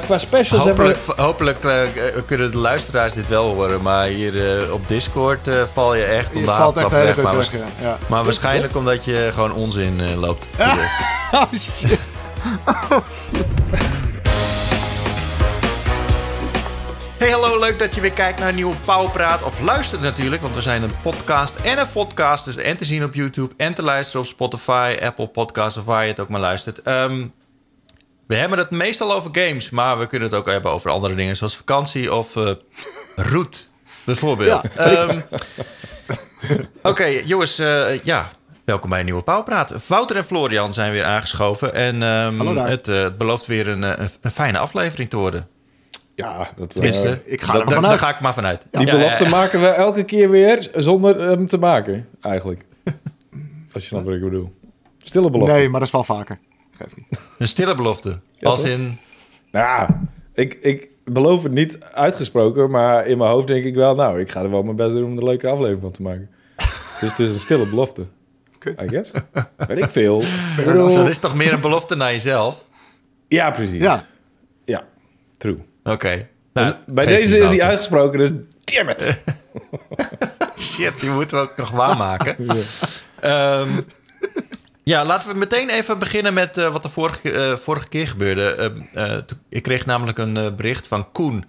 qua specials Hopelijk, hebben we... hopelijk eh, kunnen de luisteraars dit wel horen. Maar hier eh, op Discord eh, val je echt om de valt echt havenklap heel weg. Maar, weg, ja. maar waarschijnlijk omdat je gewoon onzin eh, loopt te vertellen. Oh shit. Hey, hallo, leuk dat je weer kijkt naar een nieuwe Pauwpraat. Of luistert natuurlijk, want we zijn een podcast en een podcast. Dus en te zien op YouTube en te luisteren op Spotify, Apple Podcasts of waar je het ook maar luistert. Ehm, we hebben het meestal over games, maar we kunnen het ook hebben over andere dingen zoals vakantie of eh route, bijvoorbeeld. Ehm, Oké, jongens, eh, ja, welkom bij een nieuwe Pauwpraat. Wouter en Florian zijn weer aangeschoven en ehm, het, eh, het belooft weer een, een, een fijne aflevering te worden. Ja, dat, eh, Tenminste, ik ga er vanuit. Daar ga ik maar vanuit. die Ja, belofte maken we elke keer weer zonder hem te maken, eigenlijk. Als je snapt wat ik bedoel. Stille belofte. Nee, maar dat is wel vaker. Geeft niet. Een stille belofte. Ja, Als toch? in... Nou ja, ik, ik beloof het niet uitgesproken, maar in mijn hoofd denk ik wel... Nou, ik ga er wel mijn best doen om er een leuke aflevering van te maken. dus het is een stille belofte. Oké. I guess. Weet ik veel. Bedoel- Dat is toch meer een belofte naar jezelf? Ja, precies. Ja, Ja, true. Oké. Nou, Bij deze is die uitgesproken, dus damn it. Shit, die moeten we ook nog waarmaken. Ehm, ja, laten we meteen even beginnen met eh, wat er vorige, eh, vorige keer gebeurde. Eh, ik kreeg namelijk een bericht van Koen.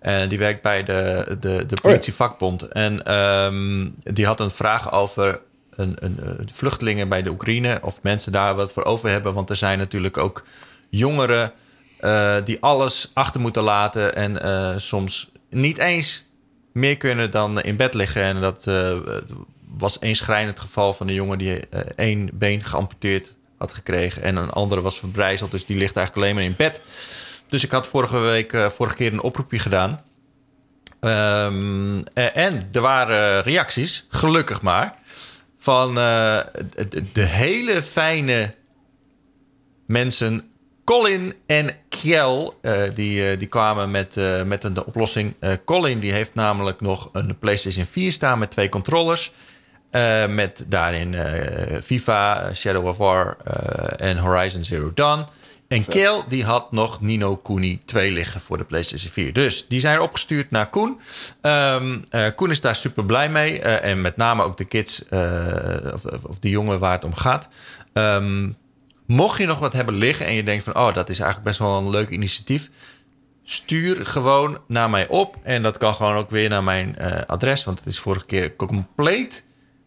En die werkt bij de, de, de politievakbond. En ehm, die had een vraag over een, een, vluchtelingen bij de Oekraïne. Of mensen daar wat voor over hebben. Want er zijn natuurlijk ook jongeren die alles achter moeten laten. En soms niet eens meer kunnen dan in bed liggen. En dat was een schrijnend geval van een jongen die eh, één been geamputeerd had gekregen. En een andere was verbrijzeld. Dus die ligt eigenlijk alleen maar in bed. Dus ik had vorige week, eh, vorige keer een oproepje gedaan. Ehm, eh, en er waren reacties, gelukkig maar, van de, de hele fijne mensen. Colin en Kjell, die, die kwamen met, met een de oplossing. Colin die heeft namelijk nog een PlayStation 4 staan met twee controllers. Eh, met daarin eh, FIFA, Shadow of War eh, en Horizon Zero Dawn. En Kjell die had nog Nino Kuni 2 liggen voor de PlayStation 4. Dus die zijn opgestuurd naar Koen. Ehm, eh, Koen is daar super blij mee. en met name ook de kids, of, of, de jongen waar het om gaat. Ehm, mocht je nog wat hebben liggen en je denkt van... oh, dat is eigenlijk best wel een leuk initiatief... stuur gewoon naar mij op. En dat kan gewoon ook weer naar mijn adres. Want het is vorige keer compleet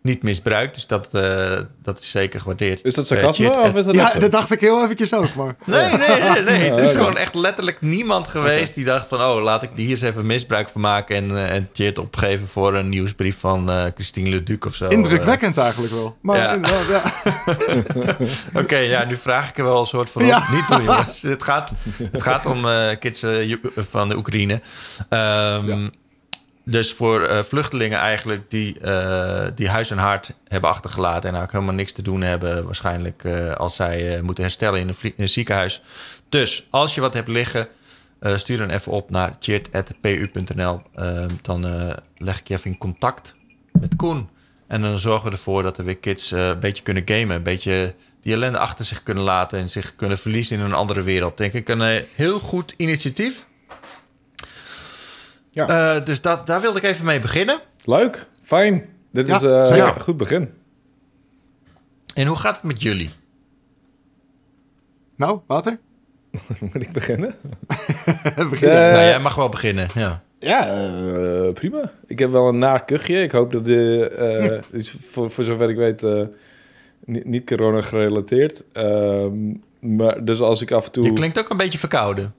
niet misbruikt. Dus dat, eh, dat is zeker gewaardeerd. Is dat Eh, sarcasme Chit- of is dat ja dat dacht ik heel eventjes ook, maar... Nee, nee, nee, nee. Er is gewoon echt letterlijk niemand geweest die dacht van... oh, laat ik hier eens even misbruik van maken... en, en Chit opgeven voor een nieuwsbrief van eh, Christine Leduc of zo. Indrukwekkend eigenlijk wel. Maar ja. Oké, ja, nu vraag ik er wel een soort van... Ja. Niet doen, jongens. Het gaat, het gaat om eh, kids van de Oekraïne. Ehm, Dus voor eh, vluchtelingen eigenlijk die, eh, die huis en hart hebben achtergelaten... en eigenlijk helemaal niks te doen hebben waarschijnlijk... eh, als zij moeten herstellen in een, ziekenhuis. Dus als je wat hebt liggen... stuur dan even op naar chit.pu.nl. Ehm, dan leg ik je even in contact met Koen. En dan zorgen we ervoor dat er weer kids een beetje kunnen gamen. Een beetje die ellende achter zich kunnen laten... en zich kunnen verliezen in een andere wereld. Denk ik een heel goed initiatief. Ja. Eh, dus dat, daar wilde ik even mee beginnen. Leuk, fijn. Dit Ja, is eh, ja, een goed begin. En hoe gaat het met jullie? Nou, Wouter? Moet ik beginnen? Begin Eh, jij. nou, jij mag wel beginnen, ja. Ja, eh, prima. Ik heb wel een naar kuchje. Ik hoop dat de eh, is voor, voor zover ik weet eh, niet, niet corona gerelateerd. Ehm, maar dus als ik af en toe. Je klinkt ook een beetje verkouden.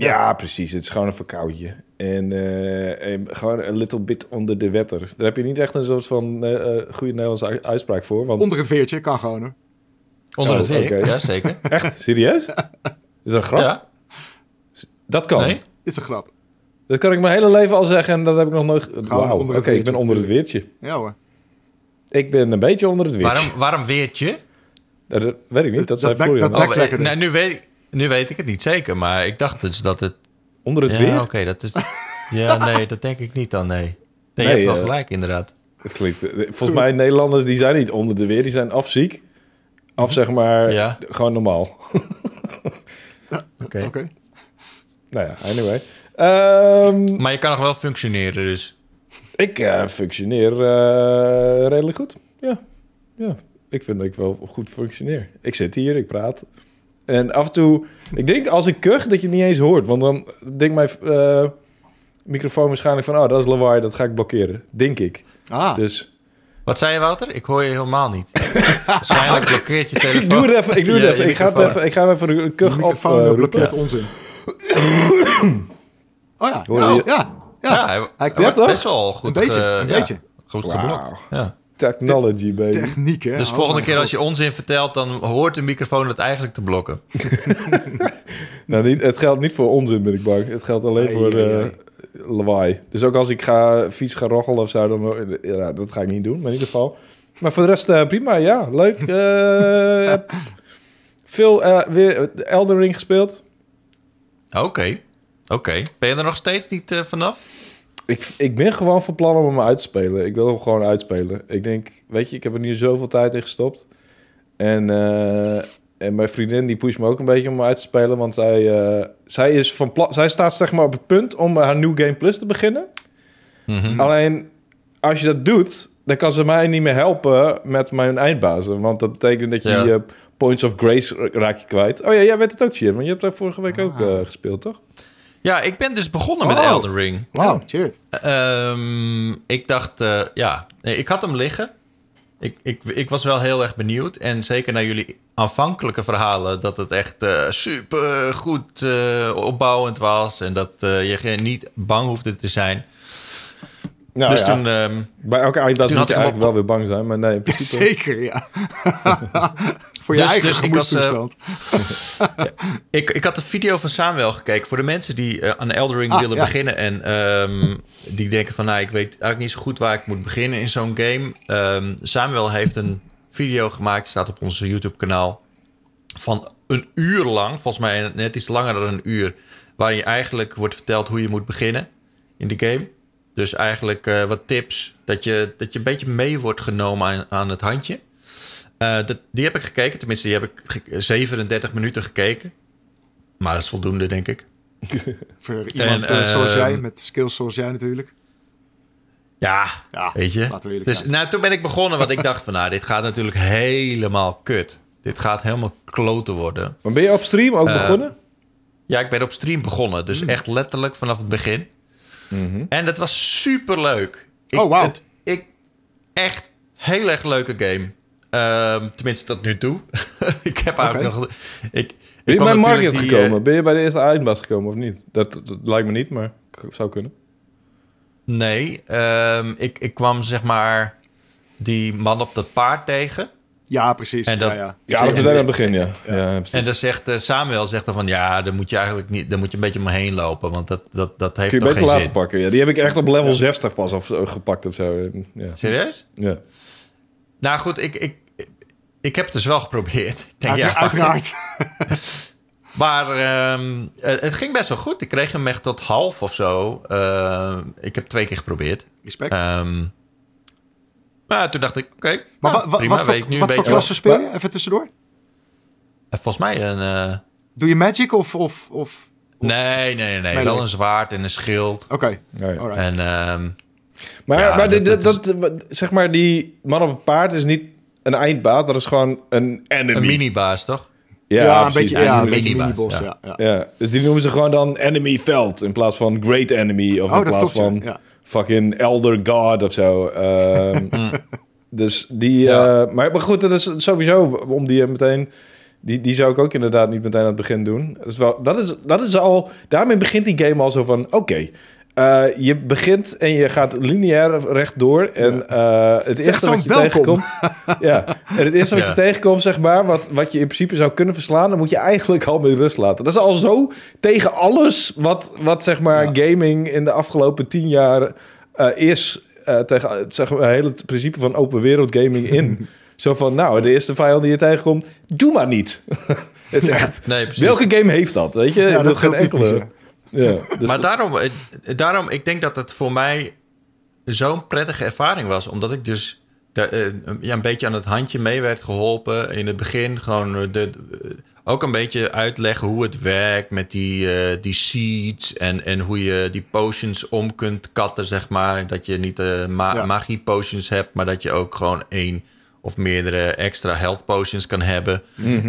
Ja, precies. Het is gewoon een verkoudje. En eh, eh, gewoon een little bit onder de wetter. Daar heb je niet echt een soort van eh, eh, goede Nederlandse uitspraak voor. Want... Onder het veertje, kan gewoon hoor. Onder Oh, het weer, oké. ja zeker. Echt? Serieus? Is dat een grap? Ja, Dat kan. nee? Is een grap. Dat kan ik mijn hele leven al zeggen en dat heb ik nog nooit... Wauw, oké, ik ben weertje, onder het weertje. Ja hoor. Ik ben een beetje onder het weertje. Waarom, waarom weert je? Dat, dat weet ik niet, dat, Dat- zei dat- Florian. dat- Oh, Lek eh, lekkerder. nou, nu, weet, nu weet ik het niet zeker, maar ik dacht dus dat het... onder het ja, weer? oké, dat is... Ja, nee, dat denk ik niet dan, nee. Nee, je hebt wel eh, gelijk, inderdaad. Het klinkt, volgens mij Nederlanders die zijn niet onder de weer, die zijn afziek. Af zeg maar, Ja. gewoon normaal. Oké. Oké. nou ja, anyway. Ehm, Maar je kan nog wel functioneren, dus... ik eh, functioneer eh, redelijk goed. Ja. ja, ik vind dat ik wel goed functioneer. Ik zit hier, ik praat. En af en toe, ik denk als ik kuch dat je het niet eens hoort. Want dan denkt mijn eh, microfoon waarschijnlijk van... oh, dat is lawaai, dat ga ik blokkeren. Denk ik. Ah, Dus Wat zei je, Wouter? Ik hoor je helemaal niet. Waarschijnlijk blokkeert je telefoon. ik doe het even. Ik, doe het even. ik, ga het even ik ga even een de kuch op microfoon eh, uh, blokkeert onzin. oh ja, Hoor ja, je- ja. ja. Ja, hij, Hij best wel goed Een beetje, een ja, beetje. Goed geblokt. Ja. Technology, baby. Techniek, hè? Dus Oh, volgende keer God. als je onzin vertelt, dan hoort de microfoon het eigenlijk te blokken. Nou, niet, het geldt niet voor onzin, ben ik bang. Het geldt alleen Ai, voor ai, eh, ai. lawaai. Dus ook als ik ga fiets gaan roggelen of zo, dan ja, dat ga ik niet doen, maar in ieder geval. Maar voor de rest eh, prima, ja, leuk. Eh, veel eh, weer Elden Ring gespeeld. Oké, oké. Ben je er nog steeds niet vanaf? Ik, ik ben gewoon van plan om hem uit te spelen. Ik wil hem gewoon uitspelen. Ik denk, weet je, ik heb er nu zoveel tijd in gestopt. En, eh, en mijn vriendin die pusht me ook een beetje om hem uit te spelen. Want zij, eh, zij, is van plan, zij staat zeg maar op het punt om haar New Game Plus te beginnen. Mhm. Alleen, als je dat doet, dan kan ze mij niet meer helpen met mijn eindbazen. Want dat betekent dat je Ja. je points of grace raak je kwijt. Oh ja, jij weet het ook, Cheer. Want je hebt daar vorige week ook Ah. eh, gespeeld, toch? Ja, ik ben dus begonnen met Oh. Elden Ring. Wauw, cheers. Ehm, ik dacht, eh, ja, nee, ik had hem liggen. Ik, ik, ik was wel heel erg benieuwd. En zeker naar jullie aanvankelijke verhalen... dat het echt super goed opbouwend was... en dat eh, je geen- niet bang hoefde te zijn. Nou, dus ja. toen... ehm, Bij elke eindbaas moet je eigenlijk wel weer bang zijn. Maar nee, in principe... Zeker, ja. Voor je Dus- eigen dus ik was, eh. Ik, ik had de video van Samuel gekeken. Voor de mensen die eh, aan Elden Ring Ah, willen ja. beginnen. En ehm, die denken van, nou, ik weet eigenlijk niet zo goed waar ik moet beginnen in zo'n game. Ehm, Samuel heeft een video gemaakt, staat op ons YouTube kanaal. Van een uur lang, volgens mij net iets langer dan een uur. Waarin je eigenlijk wordt verteld hoe je moet beginnen in de game. Dus eigenlijk eh, wat tips, dat je, dat je een beetje mee wordt genomen aan, aan het handje. Eh, dat, die heb ik gekeken, tenminste die heb ik ge- 37 minuten gekeken. Maar dat is voldoende, denk ik. Voor iemand En, eh, zoals ehm, jij, met skills zoals jij natuurlijk. Ja, Ja, weet je. laten we eerlijk Dus nou, toen ben ik begonnen, want ik dacht van... nou, dit gaat natuurlijk helemaal kut. Dit gaat helemaal kloten worden. Maar ben je op stream ook begonnen? Ja, ik ben op stream begonnen. Hmm. Dus echt letterlijk vanaf het begin. Mhm. En dat was super leuk. Oh, wauw. Het, ik, echt heel erg leuke game. Ehm, tenminste, tot nu toe. ik heb eigenlijk nog... Ik, Ben je bij Market die, eh, gekomen? Ben je bij de eerste eindbaas gekomen of niet? Dat, dat lijkt me niet, maar zou kunnen. Nee, ehm, ik, ik kwam zeg maar die man op dat paard tegen. Ja, precies. En dat- ja, ja. Ja, dat is aan het begin, ja. ja. En dan zegt eh, Samuel zegt dan van ja, dan moet je eigenlijk niet, dan moet je een beetje omheen lopen, want dat, dat, dat heeft Kun je beter geen laten zin. pakken. Ja. Die heb ik echt op level 60 pas of, zo gepakt of zo. Ja. Serieus? ja. Nou goed, ik, ik, ik heb het dus wel geprobeerd. Ik denk, uiteraard. Maar ehm, eh, het ging best wel goed. Ik kreeg hem echt tot half of zo. Eh, ik heb twee keer geprobeerd. Respect. Ehm, maar toen dacht ik, oké, maar nou, wat, wat, prima, wat, weet voor, ik nu wat een voor beetje. klasse speel je? Even tussendoor. Eh, Volgens mij een... eh, Doe je magic of... of, of... nee, nee, nee, nee. Nee, Wel een zwaard en een schild. Oké, Ja, ja. alright. En ehm, Maar, Ja, maar dit- dat- dat, dat dat- zeg maar, die man op het paard is niet een eindbaas. Dat is gewoon een enemy. een minibaas, toch? Ja, een precies. beetje, Ja, ja, een een beetje minibaas, minibos, ja. ja. ja. Ja, dus die noemen ze gewoon dan enemy veld in plaats van great enemy of Oh, in dat plaats klopt, ja. van Ja. Fucking elder god of zo. Ehm, dus die, Ja. eh, maar, maar goed, dat is sowieso om die meteen, die, die zou ik ook inderdaad niet meteen aan het begin doen. Dat is wel, dat is, dat is al, daarmee begint die game al zo van, oké. Eh, je begint en je gaat lineair rechtdoor. En eh, het echt eerste zo'n wat je welkom. tegenkomt... ja, en het eerste wat Ja. je tegenkomt, zeg maar... Wat, wat je in principe zou kunnen verslaan... dan moet je eigenlijk al met rust laten. Dat is al zo tegen alles... wat, wat zeg maar gaming in de afgelopen tien jaar eh, is... tegen het zeg maar, hele principe van open wereld gaming in. zo van, nou, de eerste vijand die je tegenkomt... doe maar niet. het is echt... Nee, precies. Welke game heeft dat, weet je? Ja, dat geen typisch, enkele... Ja, dus maar daarom, eh, daarom, ik denk dat het voor mij zo'n prettige ervaring was. Omdat ik dus de, eh, ja, een beetje aan het handje mee werd geholpen in het begin. Gewoon eh, de, de- ook een beetje uitleggen hoe het werkt met die, die seeds en, en hoe je die potions om kunt katten, zeg maar. Dat je niet uh, ma Ja. magie potions hebt, maar dat je ook gewoon één of meerdere extra health potions kan hebben.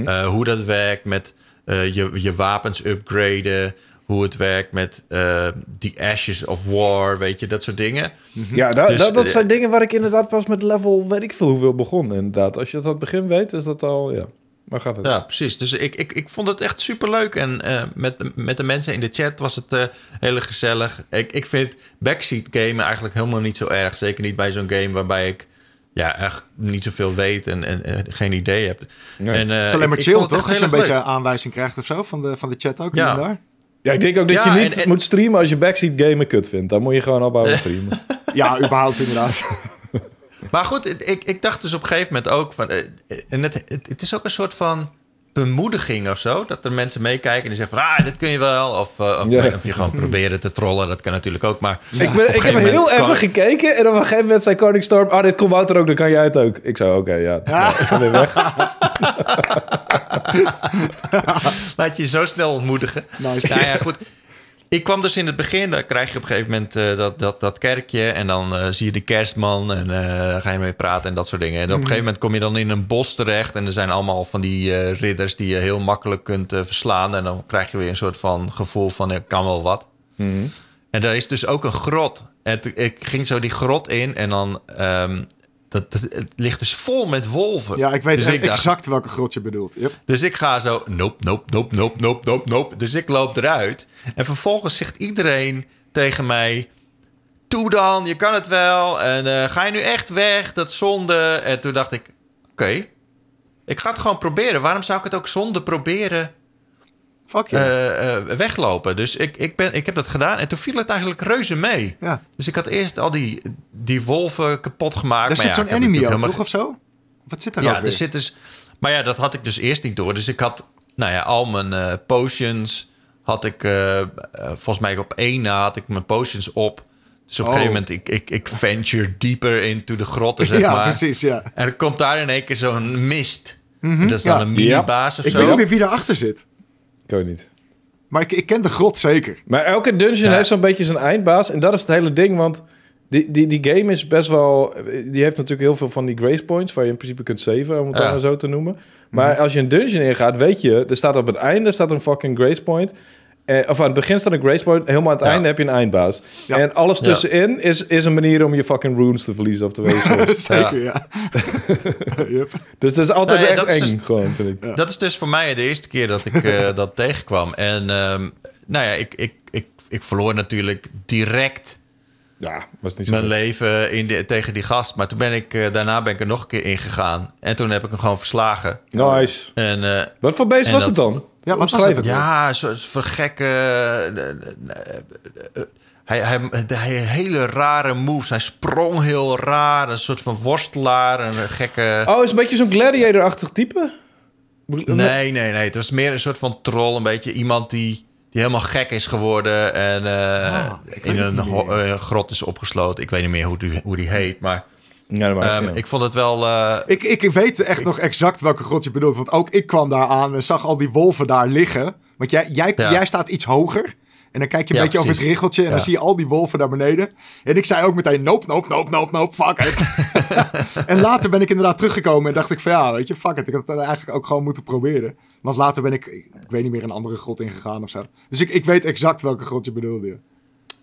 Eh, hoe dat werkt met je, je wapens upgraden. Hoe het werkt met eh die Ashes of War, weet je, dat soort dingen. Ja, da- Dus, da- dat eh, zijn dingen waar ik inderdaad pas met level, weet ik veel hoeveel begon. Inderdaad, als je dat aan het begin weet, is dat al, ja. Maar ga verder. Ja, precies. Dus ik, ik, ik vond het echt super leuk. En eh, met, met de mensen in de chat was het eh heel gezellig. Ik, ik vind backseat gamen eigenlijk helemaal niet zo erg. Zeker niet bij zo'n game waarbij ik ja, echt niet zoveel weet en, en, geen idee heb. Nee. En, eh, Het is alleen maar chill, het toch? Als je een beetje aanwijzing krijgt of zo van de, van de chat ook. Ja. hier en daar. Ja, ik denk ook dat Ja, je niet en- en- moet streamen als je backseat gamen kut vindt. Dan moet je gewoon opbouwen streamen. Ja, überhaupt inderdaad. Maar goed, ik, ik dacht dus op een gegeven moment ook van... eh, en het, het, het is ook een soort van bemoediging of zo. Dat er mensen meekijken en die zeggen van... Ah, dit kun je wel. Of, eh, of, Ja. of je gewoon proberen te trollen. Dat kan natuurlijk ook. Maar ik, ben, ik heb heel even gekeken en op een gegeven moment zei Koningstorm... Ah, dit kon Wouter ook, dan kan jij het ook. Ik zei, oké, ja. ja. Ik ga weer weg. Laat je zo snel ontmoedigen. Nice. Nou ja, goed. Ik kwam dus in het begin, dan krijg je op een gegeven moment eh, dat, dat, dat kerkje. En dan eh, zie je de kerstman en daar ga je mee praten en dat soort dingen. En op een gegeven moment kom je dan in een bos terecht. En er zijn allemaal van die ridders die je heel makkelijk kunt verslaan. En dan krijg je weer een soort van gevoel van, ik kan wel wat. En daar is dus ook een grot. En ik ging zo die grot in en dan... ehm, dat, dat- het ligt dus vol met wolven. Ja, ik weet dus ik dacht, exact welke grot je bedoelt. Yep. dus ik ga zo, nope, nope, nope, nope, nope, nope, nope. Dus ik loop eruit. En vervolgens zegt iedereen tegen mij... Toe dan, je kan het wel. En eh, ga je nu echt weg? Dat zonde. En toen dacht ik, oké. ik ga het gewoon proberen. Waarom zou ik het ook zonder proberen Fuck eh, eh, weglopen? Dus ik, ik, ben, ik heb dat gedaan. En toen viel het eigenlijk reuze mee. ja. Dus ik had eerst al die, die wolven kapot gemaakt. Daar maar zit ja, zo'n ik enemy ook, helemaal Of zo? Wat zit er ja, er zit dus. Maar ja, dat had ik dus eerst niet door. Dus ik had, nou ja, al mijn eh, potions had ik, volgens mij op één na had ik mijn potions op. Dus op een Oh. gegeven moment, ik, ik, ik venture dieper into de grotten, zeg ja, maar. precies, ja. En er komt daar in één keer zo'n mist. En dat is dan ja. een mini-baas of Ik zo. weet niet meer wie daarachter zit. Ik niet. Maar ik, ik ken de grot zeker. Maar elke dungeon Ja. heeft zo'n beetje zijn eindbaas. En dat is het hele ding, want die, die, die game is best wel... Die heeft natuurlijk heel veel van die grace points... waar je in principe kunt saven, om het Ja. zo te noemen. Maar als je een dungeon ingaat, weet je... Er staat op het einde staat een fucking grace point... Eh, of aan het begin staat een grace point, helemaal aan het Ja. einde heb je een eindbaas. Ja. En alles Ja. tussenin is, is een manier om je fucking runes te verliezen of te wezen. zeker, ja. Yep. dus dat is altijd Nou ja, echt dat is eng, dus- gewoon, vind ik. Dat is dus voor mij de eerste keer dat ik eh, dat tegenkwam. En ehm, nou ja, ik, ik, ik, ik verloor natuurlijk direct Ja, was niet zo mijn goed. leven in de, tegen die gast. Maar toen ben ik, eh, daarna ben ik er nog een keer ingegaan. En toen heb ik hem gewoon verslagen. Nice. En eh, Wat voor beest En was dat- het dan? Ja, wat was het? ja, een soort van gekke... eh, eh, eh, hij, hij, hij hele rare moves. Hij sprong heel raar. Een soort van worstelaar. Een gekke... Oh, is een beetje zo'n gladiator-achtig type? Nee, nee, nee. Het was meer een soort van troll. Een beetje iemand die, die helemaal gek is geworden. En eh, Ah, in een eh, grot is opgesloten. Ik weet niet meer hoe die, hoe die heet. Maar Ja, ehm, uit. ik vond het wel... eh, Ik, ik weet echt nog exact welke grot je bedoelt. Want ook ik kwam daar aan en zag al die wolven daar liggen. Want jij, jij, Ja. jij staat iets hoger. En dan kijk je een Ja, beetje over het riggeltje. En dan Ja. zie je al die wolven daar beneden. En ik zei ook meteen, nope, nope, nope, nope, nope, fuck it. en later ben ik inderdaad teruggekomen en dacht ik van ja, weet je, fuck it. Ik had het eigenlijk ook gewoon moeten proberen. Want later ben ik, ik weet niet meer, een andere grot ingegaan of zo. Dus ik, ik weet exact welke grot je bedoelde.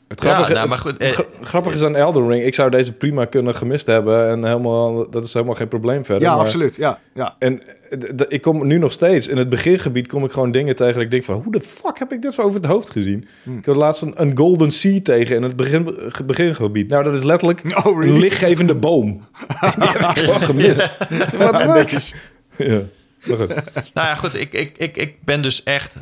Het grappige, Ja, nou, maar goed, eh, gra- grappige is aan Elden Ring. Ik zou deze prima kunnen gemist hebben. En helemaal, dat is helemaal geen probleem verder. Ja, maar- absoluut. Ja, ja. En eh, ik kom nu nog steeds... In het begingebied kom ik gewoon dingen tegen... dat ik denk van... Hoe de fuck heb ik dit zo over het hoofd gezien? Hmm. Ik had laatst een, een golden sea tegen... in het begin, ge- begingebied. Nou, dat is letterlijk... Oh, really? Een lichtgevende boom. Die heb ik gewoon gemist. Wat Ja. Ja. Nou ja, goed. Ik, ik, ik, ik ben dus echt...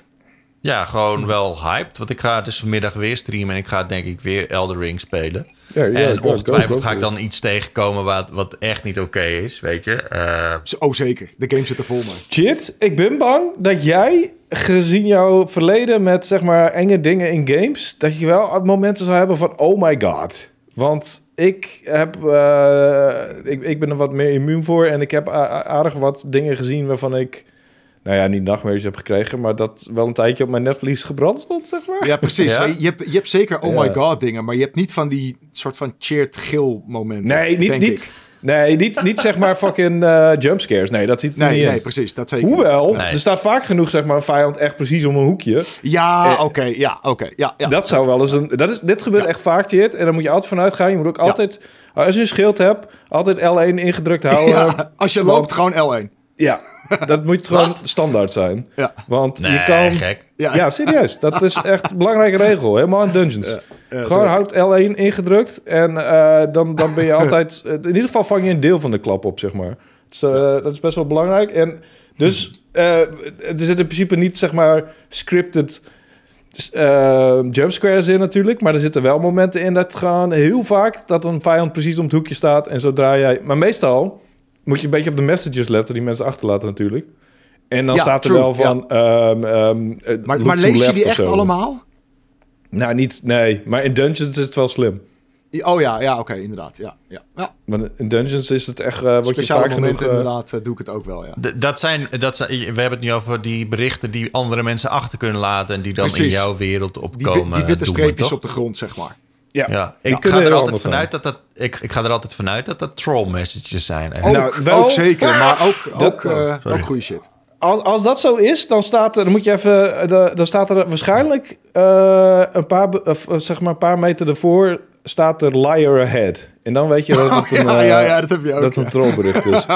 Ja, gewoon wel hyped. Want ik ga dus vanmiddag weer streamen. En ik ga denk ik weer Elder Ring spelen. Ja, ja, en ongetwijfeld ga ik dan iets tegenkomen wat, wat echt niet oké is, weet je. Eh, Oh, zeker. De game zit er vol mee. Chit, ik ben bang dat jij, gezien jouw verleden met zeg maar enge dingen in games, dat je wel momenten zou hebben van oh my god. Want ik heb, eh, ik, ik ben er wat meer immuun voor en ik heb aardig wat dingen gezien waarvan ik nou ja, niet nachtmerries heb gekregen, maar dat wel een tijdje op mijn netvlies gebrand stond, zeg maar. Ja, precies. Ja? Je, hebt, je hebt zeker oh Ja. my god dingen, maar je hebt niet van die soort van cheered gil momenten. Nee, niet, denk niet, ik. nee, niet, niet zeg maar fucking eh jumpscares. Nee, dat ziet er Nee, niet nee, in. precies. Dat zeker. Hoewel, Nee. er staat vaak genoeg zeg maar, een vijand echt precies om een hoekje. Ja, Eh, oké. ja, oké. ja, ja. Dat zou wel eens een... Dat is, dit gebeurt Ja. echt vaak, Jit. En dan moet je altijd vanuit gaan. Je moet ook altijd... Als je een schild hebt, altijd L1 ingedrukt houden. Ja, Ja, als je loopt, gewoon L1. Dat moet gewoon Wat? standaard zijn. Ja. Want Nee, je kan... gek. Ja, Ja, serieus. Dat is echt een belangrijke regel. Helemaal in dungeons. Ja, ja, Gewoon houd L1 ingedrukt. En eh, dan, dan ben je altijd... eh, in ieder geval vang je een deel van de klap op, zeg maar. Dus, eh, dat is best wel belangrijk. En dus eh, er zit in principe niet, zeg maar, scripted eh jumpscares in natuurlijk. Maar er zitten wel momenten in dat gaan heel vaak... dat een vijand precies om het hoekje staat. En zodra jij... Maar meestal moet je een beetje op de messages letten... die mensen achterlaten natuurlijk. En dan Ja, staat er true, wel van... ehm, ehm, eh, Maar, maar lees je die echt zo. allemaal? Nou, niet... Nee, maar in Dungeons is het wel slim. Oh ja, ja oké, inderdaad. Ja, ja. ja. Want in Dungeons is het echt... eh word je Speciale vaak genoeg... eh, inderdaad, eh, doe ik het ook wel, ja. Dat zijn, dat zijn, we hebben het nu over die berichten die andere mensen achter kunnen laten en die dan in jouw wereld Die, opkomen. die witte doemen, streepjes toch? op de grond, zeg maar. Ja. Ja, ik ga, er altijd vanuit dat dat, ik, ik ga er altijd vanuit dat dat troll messages zijn. Ook, Nou, wel- ook zeker, maar ook, Dat- ook, eh, sorry. ook goede shit. Als, als dat zo is, dan staat er, dan moet je even, eh, dan staat er waarschijnlijk eh, een paar, eh, zeg maar een paar meter ervoor staat er liar ahead. En dan weet je dat het een, ja, eh, ja, ja, dat heb je ook. dat een ja. trollbericht is.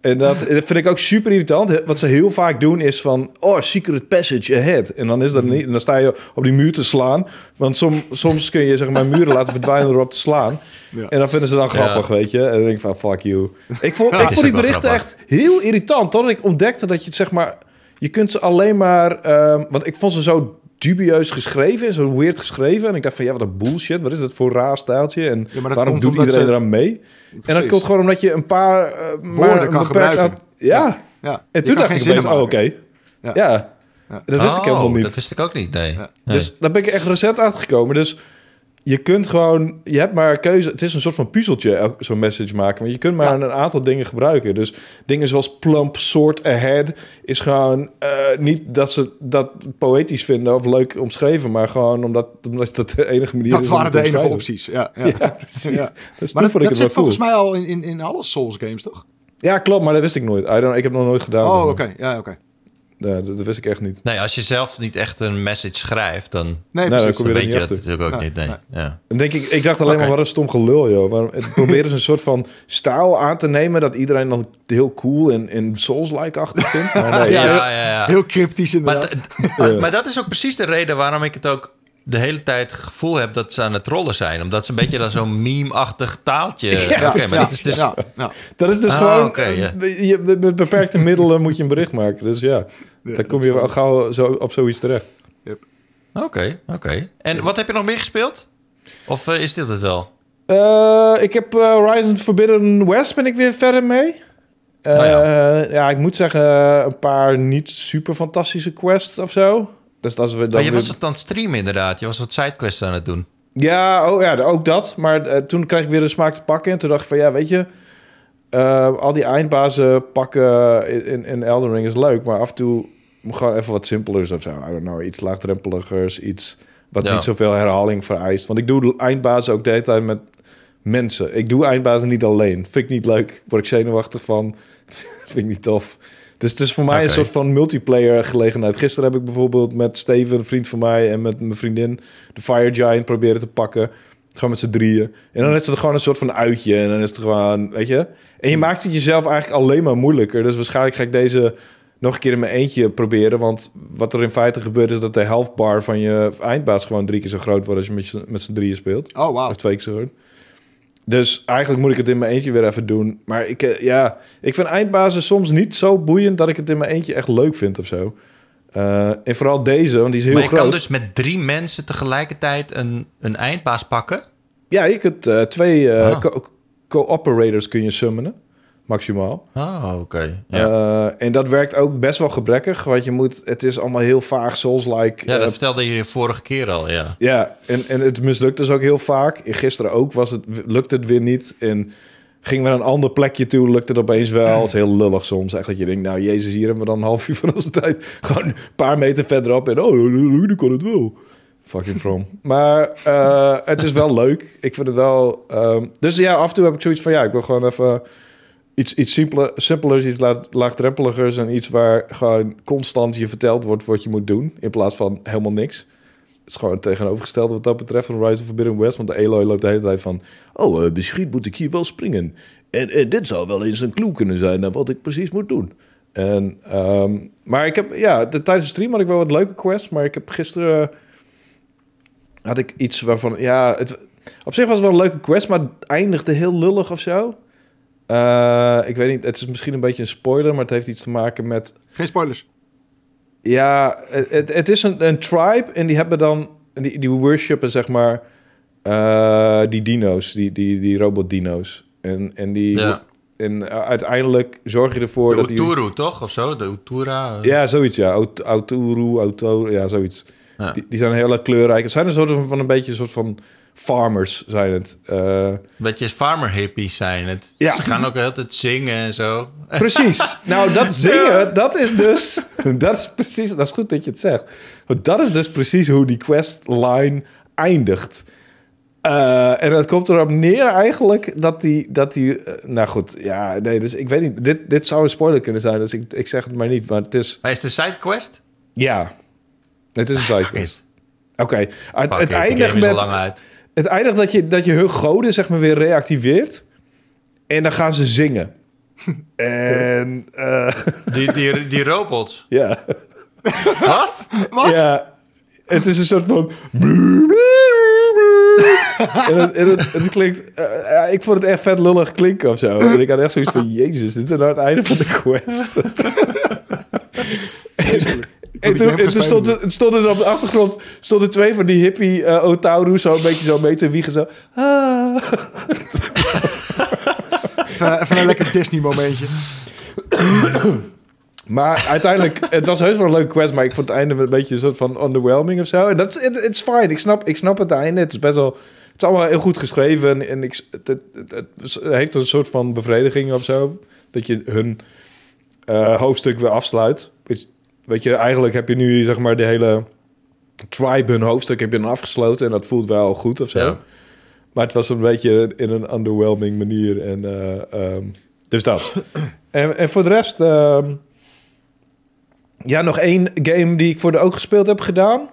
En dat, dat vind ik ook super irritant. Wat ze heel vaak doen is van... Oh, secret passage ahead. En dan is dat niet. En dan sta je op die muur te slaan. Want som, soms kun je zeg maar muren laten verdwijnen door op te slaan. Ja. En dan vinden ze dan grappig, Ja. weet je. En dan denk ik van, fuck you. Ik vond, ik vond die berichten echt heel irritant. Totdat ik ontdekte dat je het zeg maar... Je kunt ze alleen maar... ehm, want ik vond ze zo dubieus geschreven. en Zo weird geschreven. En ik dacht van, ja, wat een bullshit. Wat is dat voor een raar stijltje? En Ja, maar dat waarom doet iedereen ze- eraan mee? En dat komt gewoon omdat je een paar... eh, maar Woorden een kan gebruiken. Ja. Ja. En toen dacht ik geen opeens, oh, oké. Ja. Ja. Dat wist ik helemaal Oh, niet. Dat wist ik ook niet, nee. Ja. Nee. Dus daar ben ik echt recent achtergekomen. Dus je kunt gewoon... Je hebt maar keuze. Het is een soort van puzzeltje, zo'n message maken. Want je kunt maar een aantal dingen gebruiken. Dus dingen zoals plump, sort, ahead... is gewoon eh, niet dat ze dat poëtisch vinden of leuk omschreven... maar gewoon omdat, omdat dat de enige manier Dat is om waren de enige opties. Ja, ja. Ja, precies. Maar dat, dat het zit volgens mij al in, in, in alle Souls games, toch? Ja, klopt, maar dat wist ik nooit. I don't, ik heb nog nooit gedaan. Oh, oké. maar. Ja, oké. Ja, dat, dat wist ik echt niet. Nee, als je zelf niet echt een message schrijft, dan, Nee, precies. dan kom je weet je dat natuurlijk ook Nee, niet. Nee. nee. Ja. Dan denk ik, ik dacht alleen maar, wat een stom gelul, joh. Waarom, het proberen ze een soort van stijl aan te nemen... dat iedereen dan heel cool en, en Souls-like-achtig vindt. Maar nee, Ja, Ja, ja. Heel cryptisch inderdaad. maar, maar dat is ook precies de reden waarom ik het ook de hele tijd het gevoel heb dat ze aan het trollen zijn. Omdat ze een beetje dan zo'n meme-achtig taaltje... Ja, Oké, maar ja, dit is dus... ja, ja. Dat is dus Ah, gewoon... ja. eh, je, met beperkte middelen moet je een bericht maken. Dus ja, dan kom je wel- gauw zo, op zoiets terecht. Oké, oké. En wat heb je nog meer gespeeld? Of eh, is dit het wel? Eh, ik heb eh, Horizon Forbidden West ben ik weer verder mee. Eh, Oh ja. ik moet zeggen, een paar niet super fantastische quests of zo. Dus is weer dan Maar je weer- was het aan het streamen inderdaad. Je was wat sidequests aan het doen. Ja, oh, ja, ook dat. Maar eh, toen kreeg ik weer de smaak te pakken. En toen dacht ik van, ja, weet je... eh, al die eindbazen pakken in, in Elden Ring is leuk. Maar af en toe moet gewoon even wat simpelers of zo. I don't know, iets laagdrempeligers. Iets wat Ja. niet zoveel herhaling vereist. Want ik doe eindbazen ook de hele tijd met mensen. Ik doe eindbazen niet alleen. Vind ik niet leuk. Word ik zenuwachtig van. Vind ik niet tof. Dus het is voor mij een soort van multiplayer gelegenheid. Gisteren heb ik bijvoorbeeld met Steven, een vriend van mij... en met mijn vriendin de Fire Giant proberen te pakken. Gewoon met z'n drieën. En dan is het gewoon een soort van uitje. En dan is het gewoon, weet je... En je maakt het jezelf eigenlijk alleen maar moeilijker. Dus waarschijnlijk ga ik deze nog een keer in mijn eentje proberen. Want wat er in feite gebeurt is dat de health bar van je eindbaas... gewoon drie keer zo groot wordt als je met, met z'n drieën speelt. Oh, wauw. Of twee keer zo groot. Dus eigenlijk moet ik het in mijn eentje weer even doen. Maar ik, eh, ja, ik vind eindbazen soms niet zo boeiend dat ik het in mijn eentje echt leuk vind of zo. Eh, en vooral deze, want die is heel maar je groot. kan dus met drie mensen tegelijkertijd een, een eindbaas pakken. Ja, je kunt eh, twee Ah. co- co-operators kun je summonen, maximaal. Oh, oké. Ja. Eh, en dat werkt ook best wel gebrekkig, want je moet, het is allemaal heel vaag, Souls-like. ja, dat eh, vertelde je vorige keer al, ja. Ja, en, en het mislukt dus ook heel vaak. Gisteren ook was het, lukte het weer niet. En Gingen we naar een ander plekje toe, lukte het opeens wel. Het is heel lullig soms. Echt dat je denkt, nou jezus, hier hebben we dan een half uur van onze tijd. Gewoon een paar meter verderop en oh, nu kan het wel. Fucking from. Maar uh, het is wel leuk. Ik vind het wel... Um, dus ja, af en toe heb ik zoiets van, ja, ik wil gewoon even iets, iets simpeler, simpelers, iets laagdrempeligers... en iets waar gewoon constant je verteld wordt wat je moet doen... in plaats van helemaal niks. Het is gewoon tegenovergestelde wat dat betreft van Rise of Forbidden West. Want de Aloy loopt de hele tijd van... Oh, uh, misschien moet ik hier wel springen. En, dit zou wel eens een clue kunnen zijn... naar wat ik precies moet doen. En, um, maar ik heb... Ja, de, tijdens de stream had ik wel wat leuke quests... maar ik heb gisteren... had ik iets waarvan... Ja, het, op zich was het wel een leuke quest... maar het eindigde heel lullig of zo. Uh, ik weet niet, het is misschien een beetje een spoiler... maar het heeft iets te maken met... Geen spoilers. Ja, het, het is een, een tribe en die hebben dan... Die, die worshipen, zeg maar, uh, die dino's, die, die, die robot-dino's. En, en die... Ja. En uiteindelijk zorg je ervoor de dat die... Uturu, toch? Of zo? De Utura? Ja, zoiets, ja. Aut- Autoru, Auto, ja, zoiets. Ja. Die, die zijn heel erg kleurrijk. Het zijn een soort van, van een beetje een soort van farmers, zijn het. Uh, Beetje farmer hippies zijn het. Ja. Ze gaan ook altijd zingen en zo. Precies. Nou, dat zingen, dat is dus... Dat is precies... Dat is goed dat je het zegt. Want dat is dus precies hoe die questline eindigt. Uh, en dat komt erop neer eigenlijk dat die... Dat die uh, nou goed, ja, nee, dus ik weet niet. Dit, dit zou een spoiler kunnen zijn, dus ik, ik zeg het maar niet. Maar het is... Maar is het een sidequest? Ja. Het is een Fuck sidequest. Oké. Het, Fuck het de eindigt met... lang uit. Het eindigt dat je, dat je hun goden zeg maar weer reactiveert. En dan gaan ze zingen. en uh, Die, die, die robots. ja. Wat? Wat? ja. Het is een soort van... en het, en het, het klinkt... uh, ja, ik vond het echt vet lullig klinken of zo. En ik had echt zoiets van... Jezus, dit is nou het einde van de quest. en, en toen, en toen stond, het stond dus op de achtergrond stonden twee van die hippie uh, Otauru zo een beetje zo mee te wiegen. Zo. Ah. Even, even een lekker Disney momentje. Maar uiteindelijk, het was heus wel een leuke quest, maar ik vond het einde een beetje een soort van underwhelming of zo. En dat is, het is fine. Ik snap, ik snap het einde. Het is best wel, het is allemaal heel goed geschreven en ik, het, het, heeft een soort van bevrediging of zo. Dat je hun uh, hoofdstuk weer afsluit. Weet je, eigenlijk heb je nu zeg maar de hele tribe hun hoofdstuk heb je dan afgesloten en dat voelt wel goed of zo. Ja. Maar het was een beetje in een underwhelming manier. En, uh, um, dus dat. en, en voor de rest... Um, ja, nog één game die ik voor de ook gespeeld heb gedaan.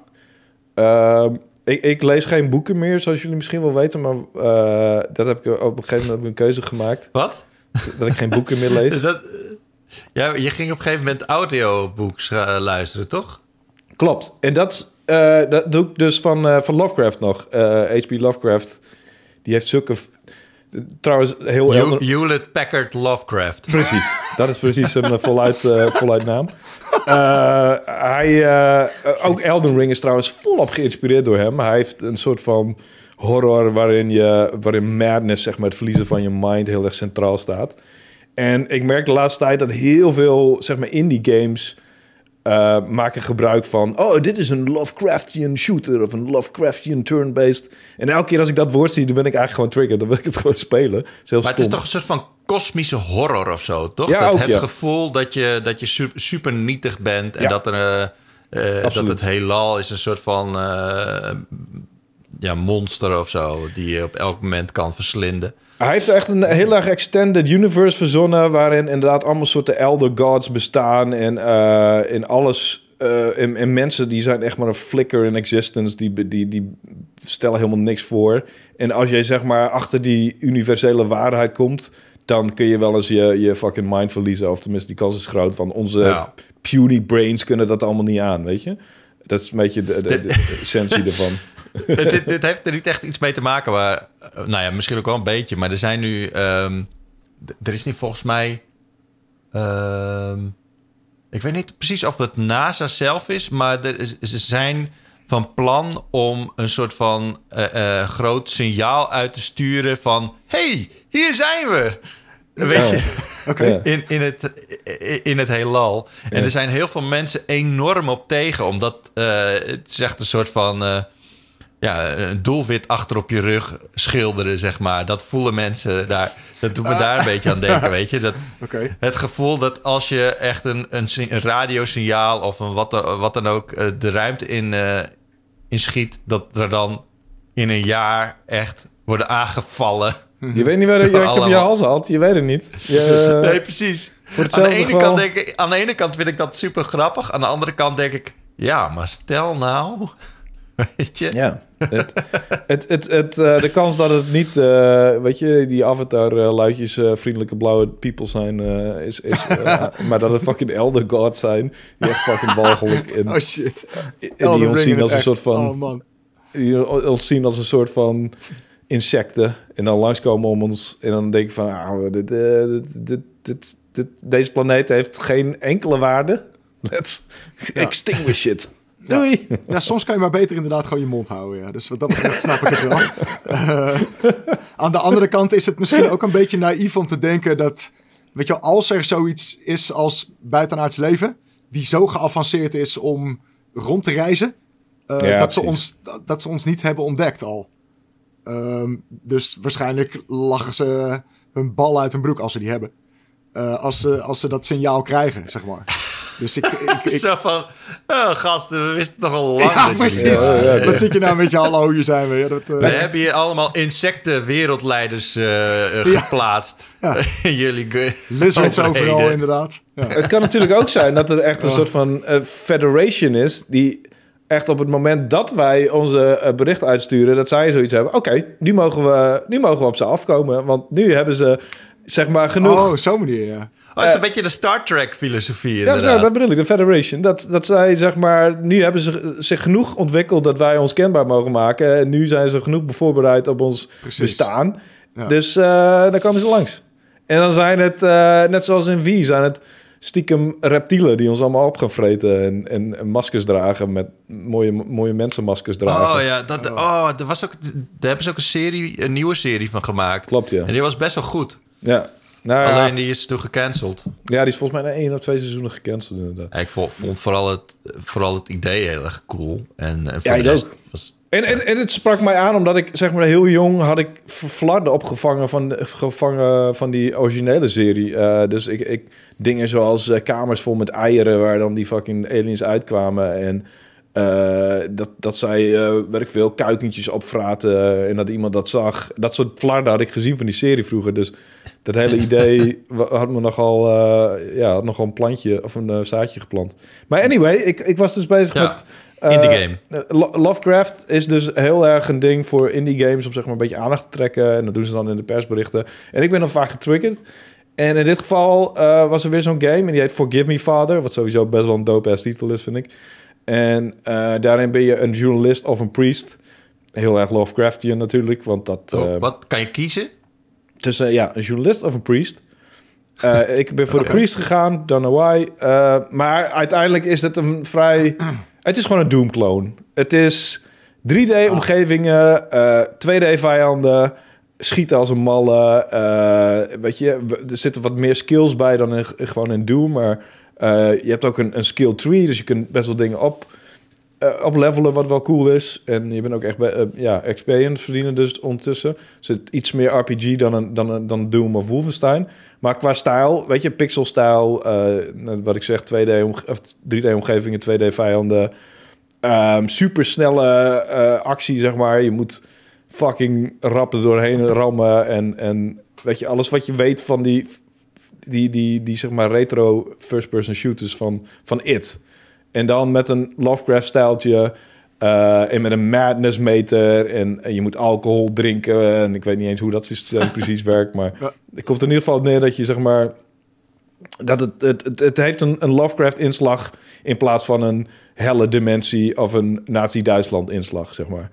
Uh, ik, ik, lees geen boeken meer, zoals jullie misschien wel weten. Maar uh, dat heb ik op een gegeven moment een keuze gemaakt. Wat? Dat ik geen boeken meer lees. dat, ja, je ging op een gegeven moment audiobooks uh, luisteren, toch? Klopt. En dat, uh, dat doe ik dus van, uh, van Lovecraft nog. H.P. Lovecraft. Die heeft zulke... Trouwens, heel... Hewlett Hewlett Packard Lovecraft. Precies. Dat is precies een voluit, voluit naam. Hij, ook Elden Ring is trouwens volop geïnspireerd door hem. Hij heeft een soort van horror waarin, je, waarin madness, zeg maar, het verliezen van je mind heel erg centraal staat. En ik merk de laatste tijd dat heel veel, zeg maar, indie games uh, maken gebruik van... oh, dit is een Lovecraftian shooter of een Lovecraftian turn-based. En elke keer als ik dat woord zie, dan ben ik eigenlijk gewoon triggered. Dan wil ik het gewoon spelen. Het maar het is toch een soort van kosmische horror of zo, toch? Ja, dat ook, het ja. gevoel dat je, dat je super, super nietig bent... en Ja. dat, er, uh, uh, dat het heelal is een soort van ja, monster of zo... die je op elk moment kan verslinden. Hij heeft echt een heel erg extended universe verzonnen... waarin inderdaad allemaal soorten elder gods bestaan... en uh, in alles... Uh, en, en, mensen die zijn echt maar een flicker in existence... Die, die, die stellen helemaal niks voor. En als jij zeg maar achter die universele waarheid komt... dan kun je wel eens je, je fucking mind verliezen. Of tenminste, die kans is groot. Van onze Ja. puny brains kunnen dat allemaal niet aan, weet je? Dat is een beetje de, de, de, de essentie ervan. het, heeft er niet echt iets mee te maken, maar... uh, Nou ja, misschien ook wel een beetje, maar er zijn nu... Um, er is niet volgens mij... Um, ik weet niet precies of het NASA zelf is, maar er is, ze zijn van plan om een soort van uh, uh, groot signaal uit te sturen van... hey, hier zijn we! Weet Oh. je, in, in, het, in het heelal. En er zijn heel veel mensen enorm op tegen, omdat uh, het is echt een soort van... Uh, ja, een doelwit achter op je rug schilderen, zeg maar. Dat voelen mensen daar. Dat doet me daar een beetje aan denken, weet je. Dat. Het gevoel dat als je echt een, een, si- een radiosignaal of een wat, dan- wat dan ook eh, de ruimte in, eh in schiet, dat er dan in een jaar echt worden aangevallen. Je weet niet waar je, wat je op je hals had. Je weet het niet. Je, nee, precies. Aan de, ene geval- kant denk ik, aan de ene kant vind ik dat super grappig. Aan de andere kant denk ik, ja, maar stel nou. Weet je? Ja. Het, het, het, het, eh, de kans dat het niet, eh, weet je, die avatar-luidjes eh, vriendelijke blauwe people zijn, is, is maar dat het fucking elder gods zijn, die echt fucking walgelijk en, Oh shit. en die ons zien in als een soort van, Oh man. die ons zien als een soort van insecten en dan langskomen om ons en dan denk ik van, ah, dit, dit, dit, dit, dit- deze planeet heeft geen enkele waarde. Let's Ja. extinguish it. Doei. Ja, soms kan je maar beter inderdaad gewoon je mond houden. Ja. Dus wat dat betreft snap ik het wel. Eh, aan de andere kant is het misschien ook een beetje naïef om te denken dat... Weet je, als er zoiets is als buitenaards leven... die zo geavanceerd is om rond te reizen... eh, Ja, dat, ze precies. ons, dat ze ons niet hebben ontdekt al. Ehm, dus waarschijnlijk lachen ze hun bal uit hun broek als ze die hebben. Eh, als, ze, als ze dat signaal krijgen, zeg maar. Dus ik, ik, ik, Zo van, oh, gasten, we wisten toch al lang ja, precies. er waren. Wat zit je nou met je hallo, hier zijn we. Ja, dat, eh, We hebben hier allemaal insecten-wereldleiders eh, eh, Ja. geplaatst. Ja. In jullie Lizards overheden. overal, inderdaad. Ja. Het kan natuurlijk ook zijn dat er echt een soort van eh, federation is... die echt op het moment dat wij onze eh, bericht uitsturen... dat zij zoiets hebben. Oké, nu, mogen we, nu mogen we op ze afkomen. Want nu hebben ze zeg maar genoeg... Oh, zo'n manier, ja. Oh, is een beetje de Star Trek-filosofie, Ja, zo, dat bedoel ik, de Federation. Dat, dat zij, zeg maar, nu hebben ze zich genoeg ontwikkeld dat wij ons kenbaar mogen maken. En nu zijn ze genoeg voorbereid op ons Precies. bestaan. Ja. Dus eh dan komen ze langs. En dan zijn het, eh, net zoals in Wie, zijn het stiekem reptielen die ons allemaal op gaan vreten. En, en, en maskers dragen met mooie, mooie mensenmaskers dragen. Oh ja, dat, oh, er was ook, daar hebben ze ook een, serie, een nieuwe serie van gemaakt. Klopt, ja. En die was best wel goed. Ja. Nou. Alleen die is toen gecanceld. ja, die is volgens mij na één of twee seizoenen gecanceld inderdaad. Ja, Ik vond, vond vooral, het, vooral het idee heel erg cool. En, en voor Ja, de rest was En, en, en het sprak mij aan omdat ik zeg maar heel jong had ik flarden opgevangen van, gevangen van die originele serie. Eh, dus ik, ik dingen zoals eh, kamers vol met eieren waar dan die fucking aliens uitkwamen en eh, dat, dat zij, eh weet ik veel, kuikentjes opvraten en dat iemand dat zag. Dat soort flarden had ik gezien van die serie vroeger. Dus dat hele idee had me nogal, eh, ja, had nogal een plantje of een eh, zaadje geplant. Maar anyway, ik, ik was dus bezig Ja, met... eh, indie game. eh, Lo- Lovecraft is dus heel erg een ding voor indie games om zeg maar een beetje aandacht te trekken. En dat doen ze dan in de persberichten. En ik ben dan vaak getriggerd. En in dit geval eh, was er weer zo'n game en die heet Forgive Me Father. Wat sowieso best wel een dope-ass titel is, vind ik. En eh, daarin ben je een journalist of een priest. Heel erg Lovecraftian natuurlijk, want dat... Oh, eh, wat kan je kiezen? tussen ja, een journalist of een priest. Eh, ik ben voor de priest gegaan, don't know why. Eh, maar uiteindelijk is het een vrij... Het is gewoon een Doom-clone. Het is 3D-omgevingen, eh 2D-vijanden, schieten als een malle. eh, weet je, er zitten wat meer skills bij dan in, gewoon in Doom. Maar eh, je hebt ook een, een skill tree, dus je kunt best wel dingen op, eh op levelen, wat wel cool is. En je bent ook echt bij, eh, ja, het verdienen dus ondertussen. Dus het iets meer RPG dan, een, dan, een, dan Doom of Wolfenstein. Maar qua stijl, weet je, pixelstijl, eh, wat ik zeg, 2D omge- of 3D-omgevingen, 2D-vijanden. Ehm super snelle actie, zeg maar. Je moet fucking rap er doorheen rammen. En, en weet je, alles wat je weet van die, die, die, die zeg maar retro first-person shooters van, van It. En dan met een Lovecraft-stijltje. eh, en met een madness meter. En, en je moet alcohol drinken. En ik weet niet eens hoe dat systeem precies werkt. Maar Ja. het komt er in ieder geval op neer dat je zeg maar. Dat het, het, het, het heeft een, een Lovecraft-inslag in plaats van een helle dimensie of een Nazi-Duitsland-inslag, zeg maar.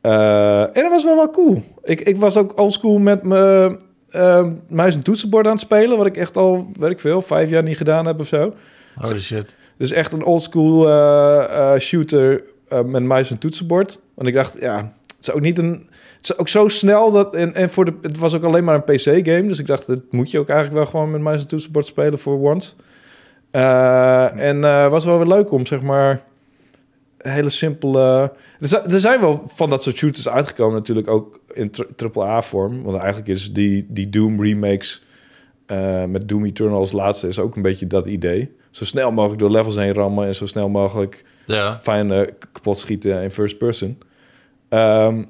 Eh, en dat was wel wel cool. Ik, ik was ook oldschool met mijn eh, muis en toetsenbord aan het spelen, wat ik echt al, weet ik veel, vijf jaar niet gedaan heb of zo. Holy shit. Dus echt een oldschool eh eh shooter eh, met muis en toetsenbord. Want ik dacht, ja, het is ook niet een... Het is ook zo snel dat... En, en voor de, het was ook alleen maar een PC-game. Dus ik dacht, dat moet je ook eigenlijk wel gewoon met muis en toetsenbord spelen voor once. En was wel weer leuk om, zeg maar... hele simpele... Er zijn, wel van dat soort shooters uitgekomen natuurlijk ook in AAA-vorm. Want eigenlijk is die, die Doom remakes eh, met Doom Eternal als laatste is ook een beetje dat idee. Zo snel mogelijk door levels heen rammen en zo snel mogelijk Ja. fijn kapot schieten in first person. Ehm,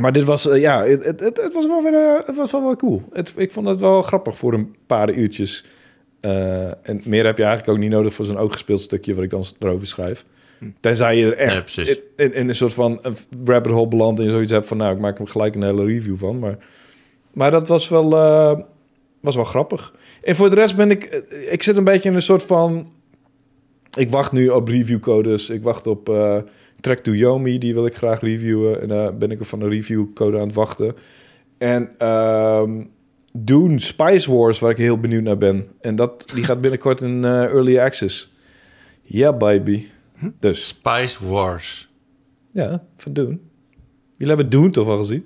maar dit was, eh, ja, het, het, het, was wel weer, eh, het was wel wel cool. Het, ik vond het wel grappig voor een paar uurtjes. En meer heb je eigenlijk ook niet nodig voor zo'n ooggespeeld stukje wat ik dan erover schrijf. Tenzij je er echt in, een soort van een rabbit hole belandt en zoiets hebt van, nou, ik maak er gelijk een hele review van. Maar, maar dat was wel, eh, was wel grappig. En voor de rest ben ik, eh, ik zit een beetje in een soort van, ik wacht nu op reviewcodes. Ik wacht op eh Track to Yomi, die wil ik graag reviewen. En daar ben ik van een reviewcode aan het wachten. En ehm Dune Spice Wars, waar ik heel benieuwd naar ben. En dat, die gaat binnenkort in Early Access. Ja, baby. Dus, Spice Wars. ja, van Dune. Jullie hebben Dune toch wel gezien?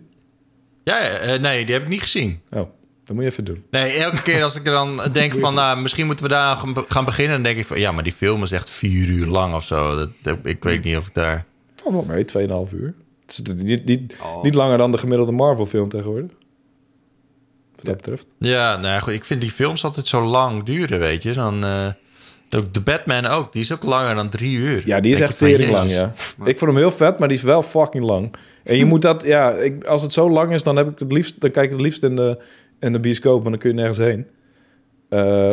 Ja, eh, nee, die heb ik niet gezien. Oh, dat moet je even doen. Nee, elke keer als ik er dan denk van, nou, misschien moeten we daar gaan be- gaan beginnen, dan denk ik van, ja, maar die film is echt vier uur lang of zo. Dat, dat- ik weet niet of ik daar. Valt wel mee, 2,5 uur. Het is niet, niet, Oh. niet langer dan de gemiddelde Marvel film tegenwoordig. Wat dat betreft. Ja, nou ja, goed, ik vind die films altijd zo lang duren, weet je. Dan, eh, ook de Batman ook, die is ook langer dan drie uur. Ja, die is echt tering lang, ja. Ik vond hem heel vet, maar die is wel fucking lang. En je moet dat, ja, ik, als het zo lang is, dan heb ik het liefst, dan kijk ik het liefst in de, in de bioscoop, want dan kun je nergens heen. Eh,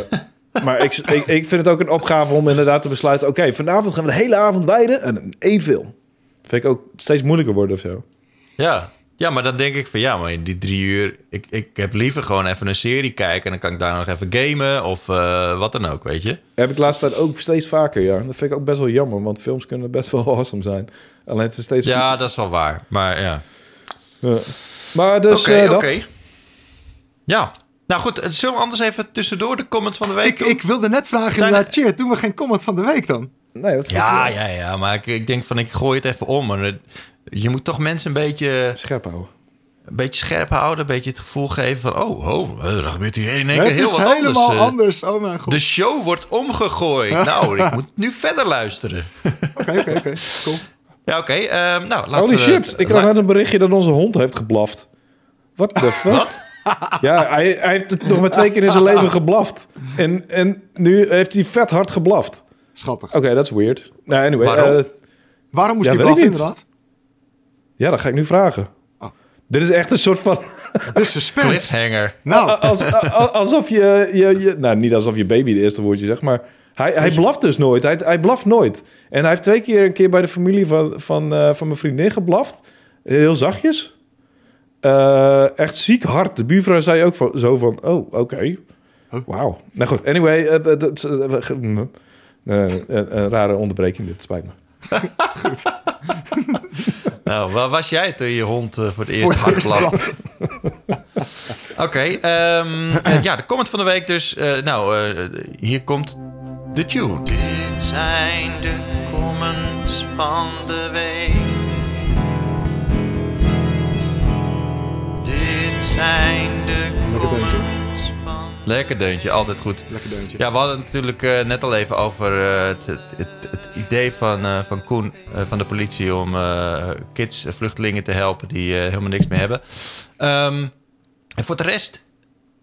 maar ik, ik, ik vind het ook een opgave om inderdaad te besluiten, oké, vanavond gaan we de hele avond wijden en één film. Dat vind ik ook steeds moeilijker worden of zo. Ja. Ja, maar dan denk ik van, ja, maar in die drie uur, ik, ik heb liever gewoon even een serie kijken en dan kan ik daar nog even gamen of eh, wat dan ook, weet je. Heb ik de laatste tijd ook steeds vaker, ja. Dat vind ik ook best wel jammer, want films kunnen best wel awesome zijn. Alleen het is steeds... Ja, dat is wel waar, maar ja. Ja. Maar dus Oké, eh, dat. oké. Ja, nou goed, eh, zullen we anders even tussendoor de comments van de week Ik, doen? ik wilde net vragen, Zijn inderdaad, Cheer, doen we geen comment van de week dan? Nee, dat Ja, ja, ja, maar ik, ik denk van ik gooi het even om. Maar het- je moet toch mensen een beetje, scherp houden. een beetje scherp houden. Een beetje het gevoel geven van... oh, oh er gebeurt hier in één Het keer heel is wat helemaal anders. eh. anders. Oh mijn god. De show wordt omgegooid. nou, ik moet nu verder luisteren. Oké, oké, oké. Cool. Ja, oké. ehm, nou, laten Holy we... shit, ik kreeg net een berichtje dat onze hond heeft geblaft. What the fuck? Wat? Ja, hij, hij heeft het nog maar twee keer in zijn leven geblaft. En, en nu heeft hij vet hard geblaft. Schattig. Oké, dat is weird. Nou, anyway. Waarom? eh, Waarom moest Ja, die weet blaf ik niet. inderdaad? ja, dat ga ik nu vragen. Oh. Dit is echt een soort van... De suspense. Cliffhanger. Nou, Als, a- alsof je, je, je... Nou, niet alsof je baby de eerste woordje zegt, maar... Hij, hij blaft dus nooit. Hij, hij blaft nooit. En hij heeft twee keer een keer bij de familie van, van, eh, van mijn vriendin geblaft. Heel zachtjes. Eh, echt ziek hard. De buurvrouw zei ook van, zo van... Oh, oké. Huh? Wauw. Nou goed, anyway. Het, het, het- eh, een, een rare onderbreking dit, spijt me. Nou, waar was jij toen je hond eh, voor het eerst voor het hard eerst blaf? blaf. Oké, ehm, eh, ja, de comment van de week dus. eh, nou, eh, hier komt de tune. Dit zijn de comments van de week. Dit zijn de comments. Lekker deuntje, altijd goed. Lekker deuntje. Ja, we hadden het natuurlijk eh, net al even over eh, het, het, het, idee van, eh, van Koen van de politie om kids, vluchtelingen te helpen die helemaal niks meer hebben. Ehm, en voor de rest,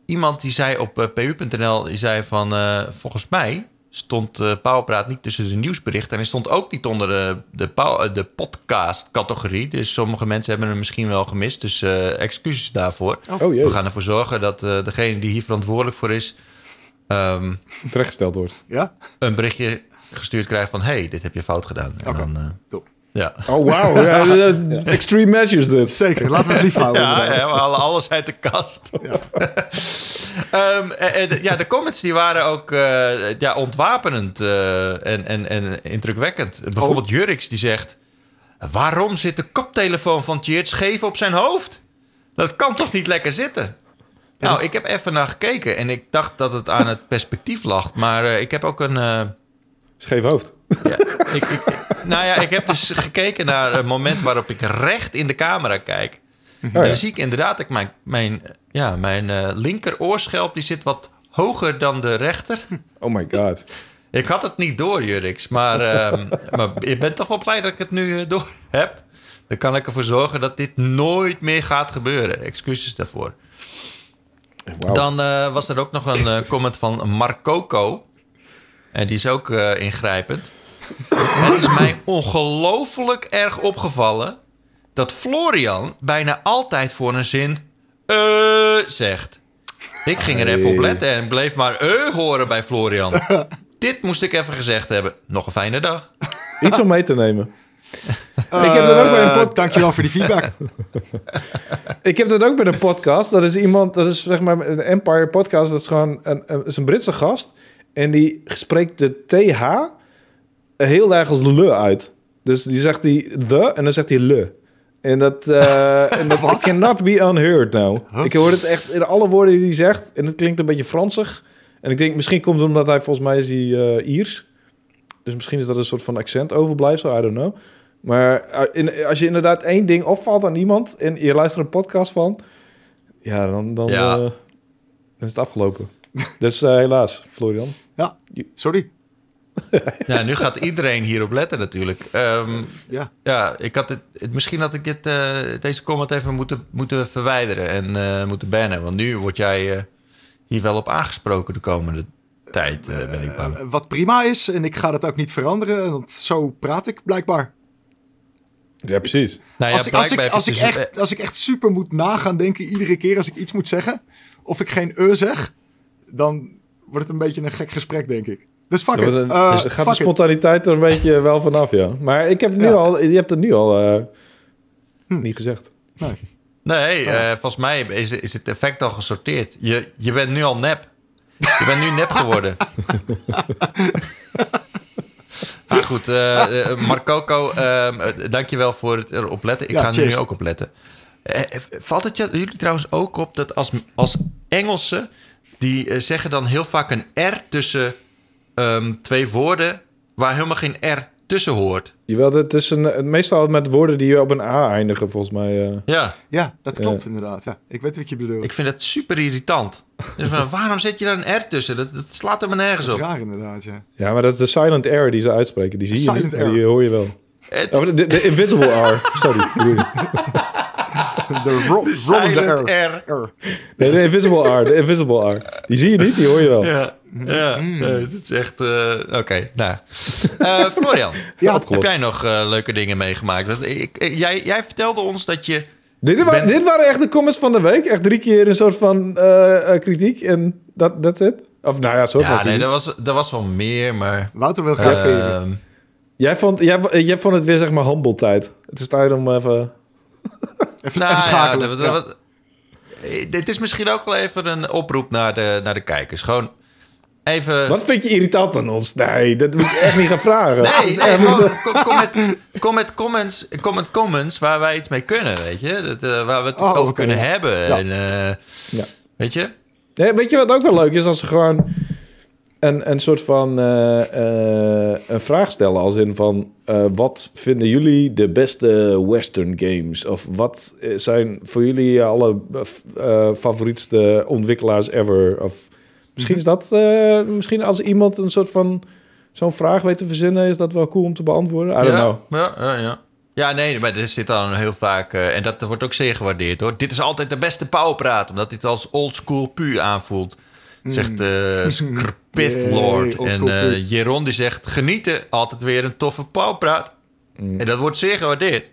iemand die zei op pu.nl, die zei van volgens mij stond eh Powerpraat niet tussen de nieuwsberichten en hij stond ook niet onder de, de, eh, de podcast-categorie. Dus sommige mensen hebben hem misschien wel gemist, dus eh, excuses daarvoor. Oh jee, We gaan ervoor zorgen dat eh, degene die hier verantwoordelijk voor is... ehm, terechtgesteld wordt. Ja? een berichtje gestuurd krijgt van... hey, dit heb je fout gedaan. En Oké. dan, eh, Top. Ja. Oh, wauw. Ja, eh, extreme measures dit. Zeker, laten we het lief houden. Ja, ja, we halen alles uit de kast. Ehm, eh, eh, de- ja, de comments die waren ook eh, ja, ontwapenend eh, en, en, en indrukwekkend. Bijvoorbeeld Jurks die zegt... Waarom zit de koptelefoon van Tjeerd scheef op zijn hoofd? Dat kan toch niet lekker zitten? Nou, ik heb even naar gekeken en ik dacht dat het aan het perspectief lag. Maar eh, ik heb ook een... Scheef hoofd. ja, ik, ik- nou ja, ik heb dus gekeken naar een moment waarop ik recht in de camera kijk. Oh, En dan zie ik inderdaad dat ik mijn, mijn, ja, mijn eh linker oorschelp die zit wat hoger dan de rechter. oh my god. Ik had het niet door, Jurix. Maar, ehm, maar je bent toch wel blij dat ik het nu eh, door heb? Dan kan ik ervoor zorgen dat dit nooit meer gaat gebeuren. Excuses daarvoor. Dan eh, was er ook nog een comment van Marcoco. En die is ook eh, ingrijpend. Het is mij ongelooflijk erg opgevallen... dat Florian bijna altijd voor een zin... eh zegt. Ik ging er even op letten en bleef maar eh horen bij Florian. Dit moest ik even gezegd hebben. Nog een fijne dag. Iets om mee te nemen. ik heb dat ook bij een podcast. Dankjewel voor die feedback. Ik heb dat ook bij een podcast. Dat is iemand, dat is zeg maar een Empire podcast. Dat is gewoon een, een, is een Britse gast. En die spreekt de TH heel erg als le uit. Dus die zegt die the en dan zegt hij le. En dat, eh en dat cannot be unheard now. Ik hoor het echt in alle woorden die hij zegt. En het klinkt een beetje Fransig. En ik denk, misschien komt het omdat hij volgens mij is hij eh, Iers. Dus misschien is dat een soort van accent overblijfsel. I don't know. Maar eh, in- als je inderdaad één ding opvalt aan iemand... en je luistert een podcast van... ja, dan, dan, Ja. dan is het afgelopen. dus eh, helaas, Florian. Ja, sorry. Ja, nu gaat iedereen hierop letten natuurlijk. Ehm, Ja. ja, ik had het, het- misschien had ik dit, eh, deze comment even moeten, moeten verwijderen en eh, moeten bannen. Want nu word jij eh, hier wel op aangesproken de komende tijd, ben ik bang. Wat prima is, en ik ga dat ook niet veranderen, want zo praat ik blijkbaar. Ja, precies. Nou ja, als, ik, als, ik, blijkbaar heb als, je ik dus- echt, als ik echt super moet nagaan denken, iedere keer als ik iets moet zeggen, of ik geen e zeg, dan wordt het een beetje een gek gesprek, denk ik. Dus fuck it. een- Eh, dus gaat de it. spontaniteit er een beetje wel vanaf, ja. Maar ik heb het nu Ja. al, je hebt het nu al eh, Hm. niet gezegd. Nee, eh, volgens mij is, is het effect al gesorteerd. Je, je bent nu al nep. Je bent nu nep geworden. maar goed, eh eh, Marcoco, ehm, eh, dankjewel voor het erop letten. Ik Ja, ga er cheers. nu ook op letten. Valt het jullie trouwens ook op dat als, als Engelsen... die eh, zeggen dan heel vaak een R tussen ehm, twee woorden... waar helemaal geen R tussen hoort. Jawel, het is een, het meestal met woorden die op een A eindigen, volgens mij. eh. Ja, Ja, dat klopt inderdaad. Ja, ik weet wat je bedoelt. ik vind het super irritant. Dus van, waarom zet je daar een R tussen? Dat, dat slaat er maar nergens dat is op. raar inderdaad, ja. Ja, maar dat is de silent R die ze uitspreken. Die zie je niet, die hoor je wel. Het- Oh, de, de invisible R, sorry. De ro Silent rollende R. R. Nee, de invisible R, de invisible R. Die zie je niet, die hoor je wel. Ja, ja nee, het is echt... eh, Oké, nou. Eh, Florian, Ja, heb jij nog eh, leuke dingen meegemaakt? Want ik, ik- jij, jij vertelde ons dat je... Dit, Ben- dit waren echt de comments van de week. Echt drie keer een soort van kritiek. En dat that's it. Of nou ja, soort van Ja, nee, er was, er was wel meer, maar... Wouter wil graag veren. Jij vond, jij, jij vond het weer zeg maar humble tijd. Het is tijd om even... Even, nou, even schakelen. ja, dat- dat- eh, Dit is misschien ook wel even een oproep naar de, naar de kijkers. Gewoon even... Wat vind je irritant aan ons? Nee, dat moet je echt niet gaan vragen. Dat Nee, is nee echt gewoon, niet- kom, kom met, kom, met comments, kom met comments waar wij iets mee kunnen, weet je? Dat, eh, waar we het Oh, over kunnen ja. hebben. Ja. En, eh, Ja. Weet je? Nee, weet je wat ook wel leuk is? Als ze gewoon een, een soort van eh, eh, een vraag stellen. Als in van, eh, wat vinden jullie de beste western games? Of wat zijn voor jullie alle favorietste ontwikkelaars ever? Of misschien is dat, eh, misschien als iemand een soort van zo'n vraag weet te verzinnen, is dat wel cool om te beantwoorden? I don't ja, know. Ja, ja, ja. Ja, nee, maar er zit dan heel vaak... en dat wordt ook zeer gewaardeerd, hoor. Dit is altijd de beste pauwpraat, omdat dit als oldschool pu aanvoelt. Zegt de Skrpith Yay, Lord. oldschool En eh Jeroen die zegt... Genieten, altijd weer een toffe pauwpraat. En dat wordt zeer gewaardeerd.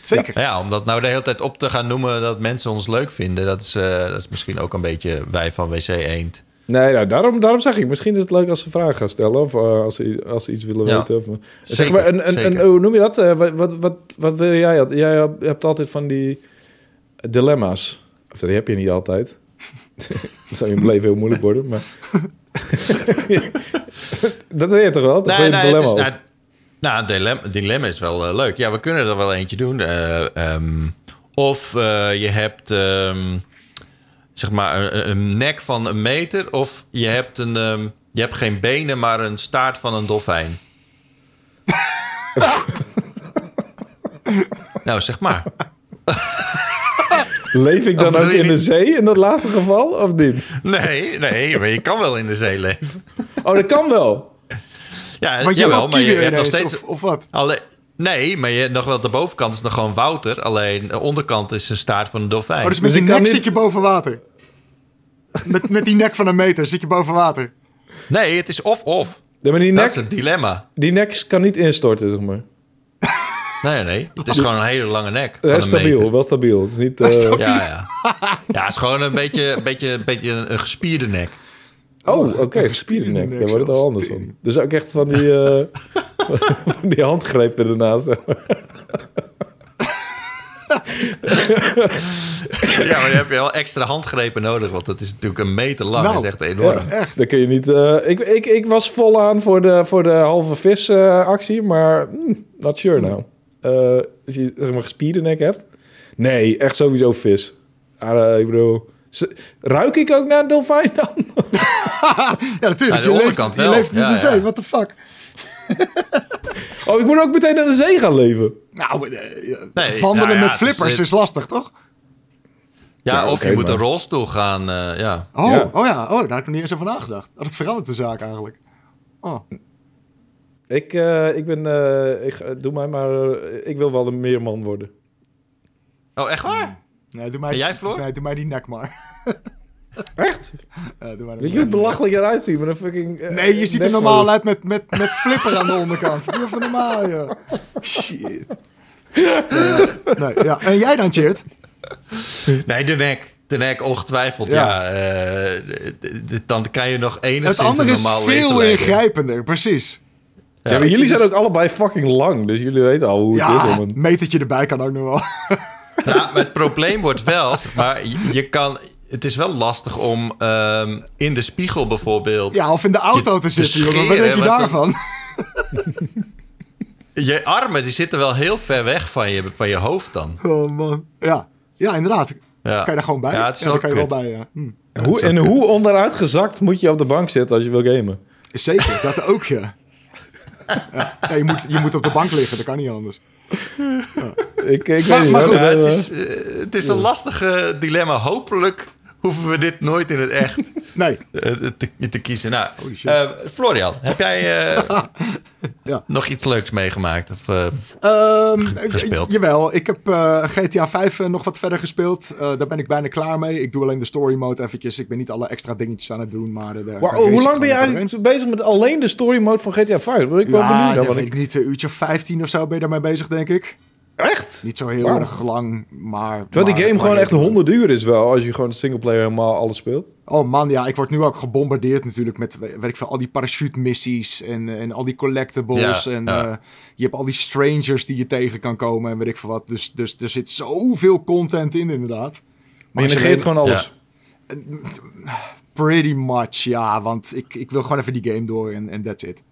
Zeker. Ja, om dat nou de hele tijd op te gaan noemen... dat mensen ons leuk vinden... dat is, eh, dat is misschien ook een beetje wij van WC Eend. Nee, nou, daarom, daarom zeg ik, misschien is het leuk als ze vragen gaan stellen. Of eh, als, ze, als ze iets willen Ja, weten. Of, eh, zeg zeker, maar, een, een, een, zeker. hoe noem je dat? Eh, wat, wat, wat, wat wil jij? Jij hebt altijd van die dilemma's. Of die heb je niet altijd. dat zou in je leven heel moeilijk worden, maar... dat weet je toch wel? Dat Nee, is, dilemma op. nou, nou, een dilemma, dilemma is wel eh, leuk. Ja, we kunnen er wel eentje doen. Eh, ehm, of eh, je hebt ehm, zeg maar een, een nek van een meter, of je hebt, een, ehm, je hebt geen benen, maar een staart van een dolfijn. nou, zeg maar. Leef ik dan ook in de zee in dat laatste geval, of niet? Nee, nee, maar je kan wel in de zee leven. Oh, dat kan wel. Ja, Want je jawel, hebt maar je, hebt nog steeds... of, of wat? Alleen, nee, maar je hebt nog wel de bovenkant is nog gewoon Wouter. Alleen de onderkant is een staart van een dolfijn. Oh, dus met Dus nek niet- zit je boven water. Met, met die nek van een meter zit je boven water. Nee, het is of-of. Ja, maar Dat nek, is het dilemma. die nek kan niet instorten, zeg maar. Nee, nee, nee. Het is gewoon een hele lange nek. Een stabiel, meter. wel stabiel. Het is niet... eh, Ja, ja. Ja, het is gewoon een beetje, een beetje, beetje een, een gespierde nek. Oh, oké, gespierde nek. Daar wordt het al anders van. Dus ook echt van die, eh, van die handgrepen ernaast. Ja, maar dan heb je wel extra handgrepen nodig. Want dat is natuurlijk een meter lang. Nou, dat is echt enorm. Ja, echt. Dan kun je niet... eh, ik, ik, ik was vol aan voor de, voor de halve vis eh, actie, maar mm, not sure nou. Eh, als je zeg maar gespierde nek hebt. Nee, echt sowieso vis. Ah, eh, ik bedoel... Ruik ik ook naar een dolfijn dan? Ja, natuurlijk. Je leeft, onderkant je wel. leeft in Ja, de zee. ja. What the fuck? Oh, ik moet ook meteen naar de zee gaan leven. Nou, eh, Nee, wandelen nou ja, met is- flippers is, lastig, toch? Ja, Ja, of je moet maar- een rolstoel gaan. eh, ja. Oh, Ja. oh ja. Oh, daar heb ik nog niet eens over nagedacht. Dat verandert de zaak eigenlijk. Oh. Ik, eh, ik ben... eh, ik, doe mij maar... eh, ik wil wel een meerman worden. Oh, echt waar? Nee, doe mij, En jij, Floor? Nee, doe mij die nek maar. Echt? Ja, doe Weet je hoe belachelijk eruit ziet met een fucking... Nee, je ziet er normaal uit met, met, met flipper aan de onderkant. Doe even normaal, joh. Shit. Nee, ja. En jij dan, Cheert? Nee, de nek. De nek, ongetwijfeld. Ja. Eh, dan kan je nog enigszins Het andere een is veel ingrijpender, precies. Ja, maar jullie zijn ook allebei fucking lang, dus jullie weten al hoe het is Ja, om een... metertje erbij kan ook nog wel. Nou, maar het probleem wordt wel, zeg maar je, je kan... Het is wel lastig om ehm, in de spiegel bijvoorbeeld... Ja, of in de auto te te zitten. Wat denk je daarvan? Je armen die zitten wel heel ver weg van je, van je hoofd dan. Oh, man. Ja, ja inderdaad. Ja. Kan je daar gewoon bij? Ja, het is wel kan je wel bij, ja. Hm. Hoe, en hoe onderuit gezakt moet je op de bank zitten als je wil gamen? Zeker, dat ook, ja. Ja. Ja, je, moet, je moet op de bank liggen, dat kan niet anders. Ik, ik Maar- weet niet. maar hoor. goed, Ja, het is, eh, het is een lastige dilemma. Hopelijk hoeven we dit nooit in het echt Nee, eh, te, te kiezen. Nou, eh, Florian, heb jij eh, Ja. nog iets leuks meegemaakt? Of, eh, Ehm, Gespeeld. Jawel, ik heb eh, GTA 5 eh, nog wat verder gespeeld. Eh, daar ben ik bijna klaar mee. Ik doe alleen de story mode eventjes. Ik ben niet alle extra dingetjes aan het doen, maar... eh, race hoe lang ben je eigenlijk bezig met alleen de story mode van GTA 5? Ben ik wel Ja, benieuwd dat ik- ik niet. Een uurtje of 15 of zo ben je daarmee bezig, denk ik. Echt? Niet zo heel erg lang, maar... Terwijl die game gewoon echt 100 uur is wel, als je gewoon singleplayer helemaal alles speelt. Oh man, ja, ik word nu ook gebombardeerd natuurlijk met, weet ik veel, al die parachute missies en, en al die collectibles. Ja, en ja. eh, je hebt al die strangers die je tegen kan komen en weet ik veel wat. Dus, dus er zit zoveel content in inderdaad. Maar je negeert gewoon alles. Pretty much, ja, want ik, ik wil gewoon even die game door en that's it.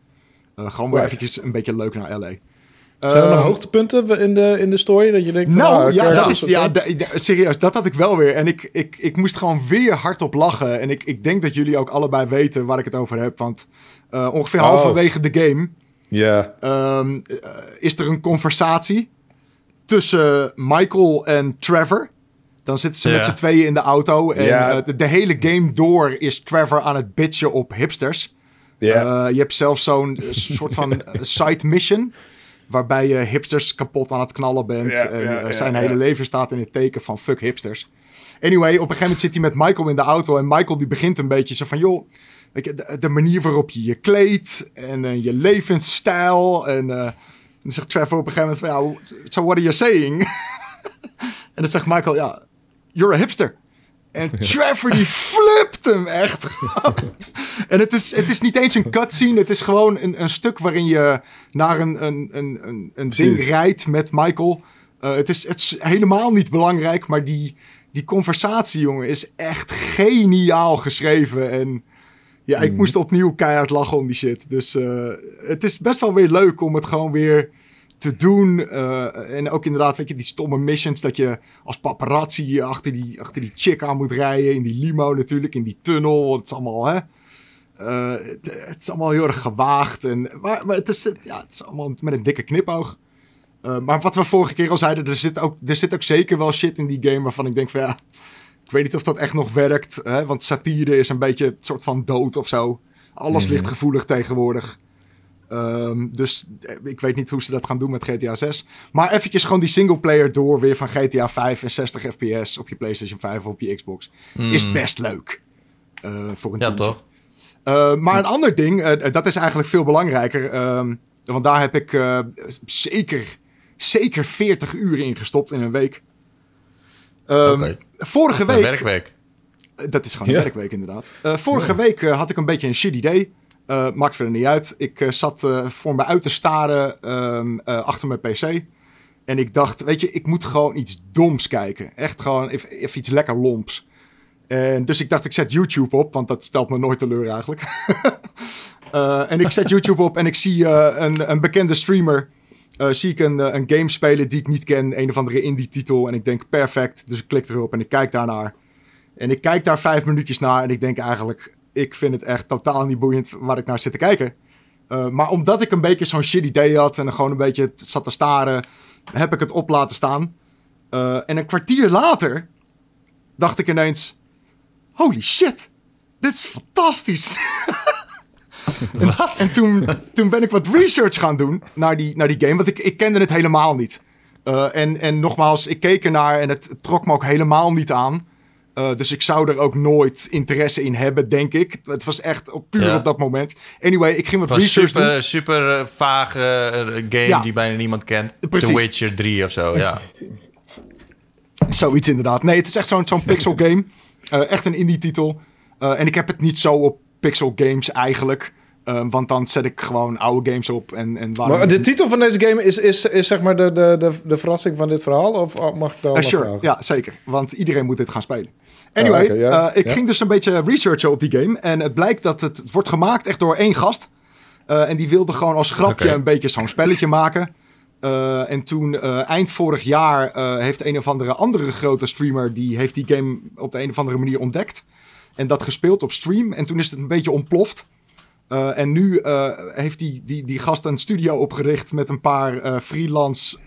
Eh, gewoon weer Right. eventjes een beetje leuk naar LA. Zijn er nog Ehm, hoogtepunten in de, in de story dat je denkt... Nou, ah, ja, dat is, ja serieus, dat had ik wel weer. En ik, ik, ik moest gewoon weer hardop lachen. En ik, ik denk dat jullie ook allebei weten waar ik het over heb. Want eh, ongeveer Oh. halverwege de game Ja. ehm, eh, is er een conversatie tussen Michael en Trevor. Dan zitten ze met z'n tweeën in de auto. En eh, de, de hele game door is Trevor aan het bitchen op hipsters. Ja. Eh, je hebt zelfs zo'n soort van side mission. Waarbij je hipsters kapot aan het knallen bent. Ja, en ja, eh, zijn hele leven staat in het teken van fuck hipsters. Anyway, op een gegeven moment zit hij met Michael in de auto. En Michael die begint een beetje zo van... joh, weet je, de, de manier waarop je je kleedt. En eh, je levensstijl. En eh, dan zegt Trevor op een gegeven moment van... ja, so what are you saying? en dan zegt Michael, ja, you're a hipster. En Trevor die flipt hem echt. en het is, het is niet eens een cutscene. Het is gewoon een, een stuk waarin je naar een, een, een, een, een ding rijdt met Michael. Eh, het, is, het is helemaal niet belangrijk, maar die, die conversatie, jongen, is echt geniaal geschreven. En ja, ik moest opnieuw keihard lachen om die shit. Dus eh, het is best wel weer leuk om het gewoon weer te doen. Eh, en ook inderdaad, weet je, die stomme missions dat je als paparazzi achter die, achter die chick aan moet rijden. In die limo natuurlijk, in die tunnel. Het is allemaal, hè. Eh, het, het is allemaal heel erg gewaagd. En, maar maar het, is, ja, het is allemaal met een dikke knipoog. Eh, maar wat we vorige keer al zeiden, er zit, ook, er zit ook zeker wel shit in die game waarvan ik denk van ja, ik weet niet of dat echt nog werkt. Hè? Want satire is een beetje het soort van dood of zo. Alles ligt gevoelig tegenwoordig. Ehm, dus eh, ik weet niet hoe ze dat gaan doen met GTA 6. Maar eventjes gewoon die singleplayer door weer van GTA 5 en 60 fps op je PlayStation 5 of op je Xbox. Is best leuk. eh, voor een Ja, tientje. toch? Uh, maar een ander ding, uh, dat is eigenlijk veel belangrijker. Uh, want daar heb ik uh, zeker, zeker 40 uur in gestopt in een week. Um, okay. Vorige week. Een werkweek. Dat is gewoon een ja. werkweek, inderdaad. Uh, vorige ja. week uh, had ik een beetje een shitty day. Uh, maakt verder niet uit. Ik zat voor me uit te staren um, achter mijn PC. En ik dacht, weet je, ik moet gewoon iets doms kijken. Echt gewoon even, iets lekker lomps. En dus ik dacht, ik zet YouTube op, want dat stelt me nooit teleur eigenlijk. en ik zet YouTube op en ik zie een, een, bekende streamer. Zie ik een, een game spelen die ik niet ken, een of andere indie-titel. En ik denk, perfect. Dus ik klik erop en ik kijk daarnaar. En ik kijk daar vijf minuutjes naar en ik denk eigenlijk, ik vind het echt totaal niet boeiend waar ik naar zit te kijken. maar omdat ik een beetje zo'n shitty idee had en gewoon een beetje zat te staren, heb ik het op laten staan. en een kwartier later dacht ik ineens holy shit, dit is fantastisch. Wat? En toen, toen ben ik wat research gaan doen naar die, naar die game, want ik, ik kende het helemaal niet. Uh, en, en nogmaals, ik keek ernaar en het, het trok me ook helemaal niet aan. Uh, dus ik zou er ook nooit interesse in hebben, denk ik. Het was echt op, puur ja. op dat moment. Anyway, ik ging wat research super, doen. Super eh, vage game ja. die bijna niemand kent. Precies. The Witcher 3 of zo, ja. Zoiets inderdaad. Nee, het is echt zo'n zo'n pixel game. Uh, echt een indie-titel. Uh, en ik heb het niet zo op Pixel Games eigenlijk. Uh, want dan zet ik gewoon oude games op. En, en maar de titel van deze game is, is, is zeg maar de, de, de, de verrassing van dit verhaal? Of mag ik daar uh, Sure, vragen? ja zeker. Want iedereen moet dit gaan spelen. Anyway, oh, okay, ja. ik ging dus een beetje researchen op die game. En het blijkt dat het, het wordt gemaakt echt door één gast. en die wilde gewoon als grapje okay. een beetje zo'n spelletje maken. Uh, en toen uh, eind vorig jaar uh, heeft een of andere andere grote streamer die heeft die game op de een of andere manier ontdekt en dat gespeeld op stream en toen is het een beetje ontploft. En nu heeft die, die, die gast een studio opgericht met een paar freelance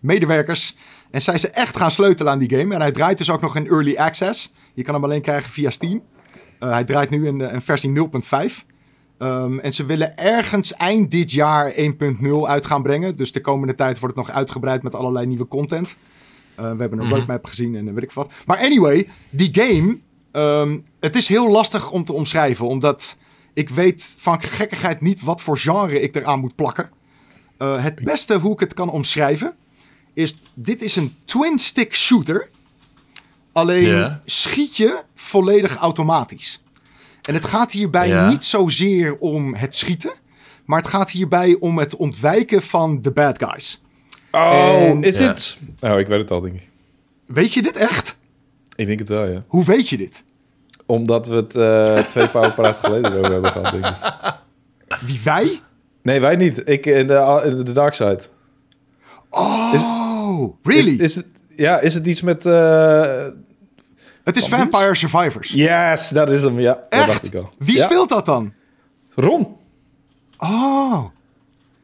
medewerkers. En zij ze echt gaan sleutelen aan die game. En hij draait dus ook nog in early access. Je kan hem alleen krijgen via Steam. hij draait nu in, in versie 0.5. Um, en ze willen ergens eind dit jaar 1.0 uit gaan brengen. Dus de komende tijd wordt het nog uitgebreid met allerlei nieuwe content. Uh, we hebben een roadmap gezien en weet ik wat. Maar anyway, die game. Um, het is heel lastig om te omschrijven. Omdat ik weet van gekkigheid niet wat voor genre ik eraan moet plakken. Uh, het beste hoe ik het kan omschrijven. Is dit is een twin stick shooter. Alleen yeah. schiet je volledig automatisch. En het gaat hierbij niet zozeer om het schieten, maar het gaat hierbij om het ontwijken van de bad guys. Oh, en, is het? Ja. Oh, ik weet het al, denk ik. Weet je dit echt? Ik denk het wel, ja. Hoe weet je dit? Omdat we het uh, twee powerpraats geleden over hebben gehad, denk ik. Wie, wij? Nee, wij niet. Ik in de, in de Dark Side. Oh, is, really? Is, is, het, ja, is het iets met... Uh, het is Vampire Survivors. Yes, dat is hem, ja. Echt? Dat dacht ik al. Wie ja. speelt dat dan? Ron. Oh.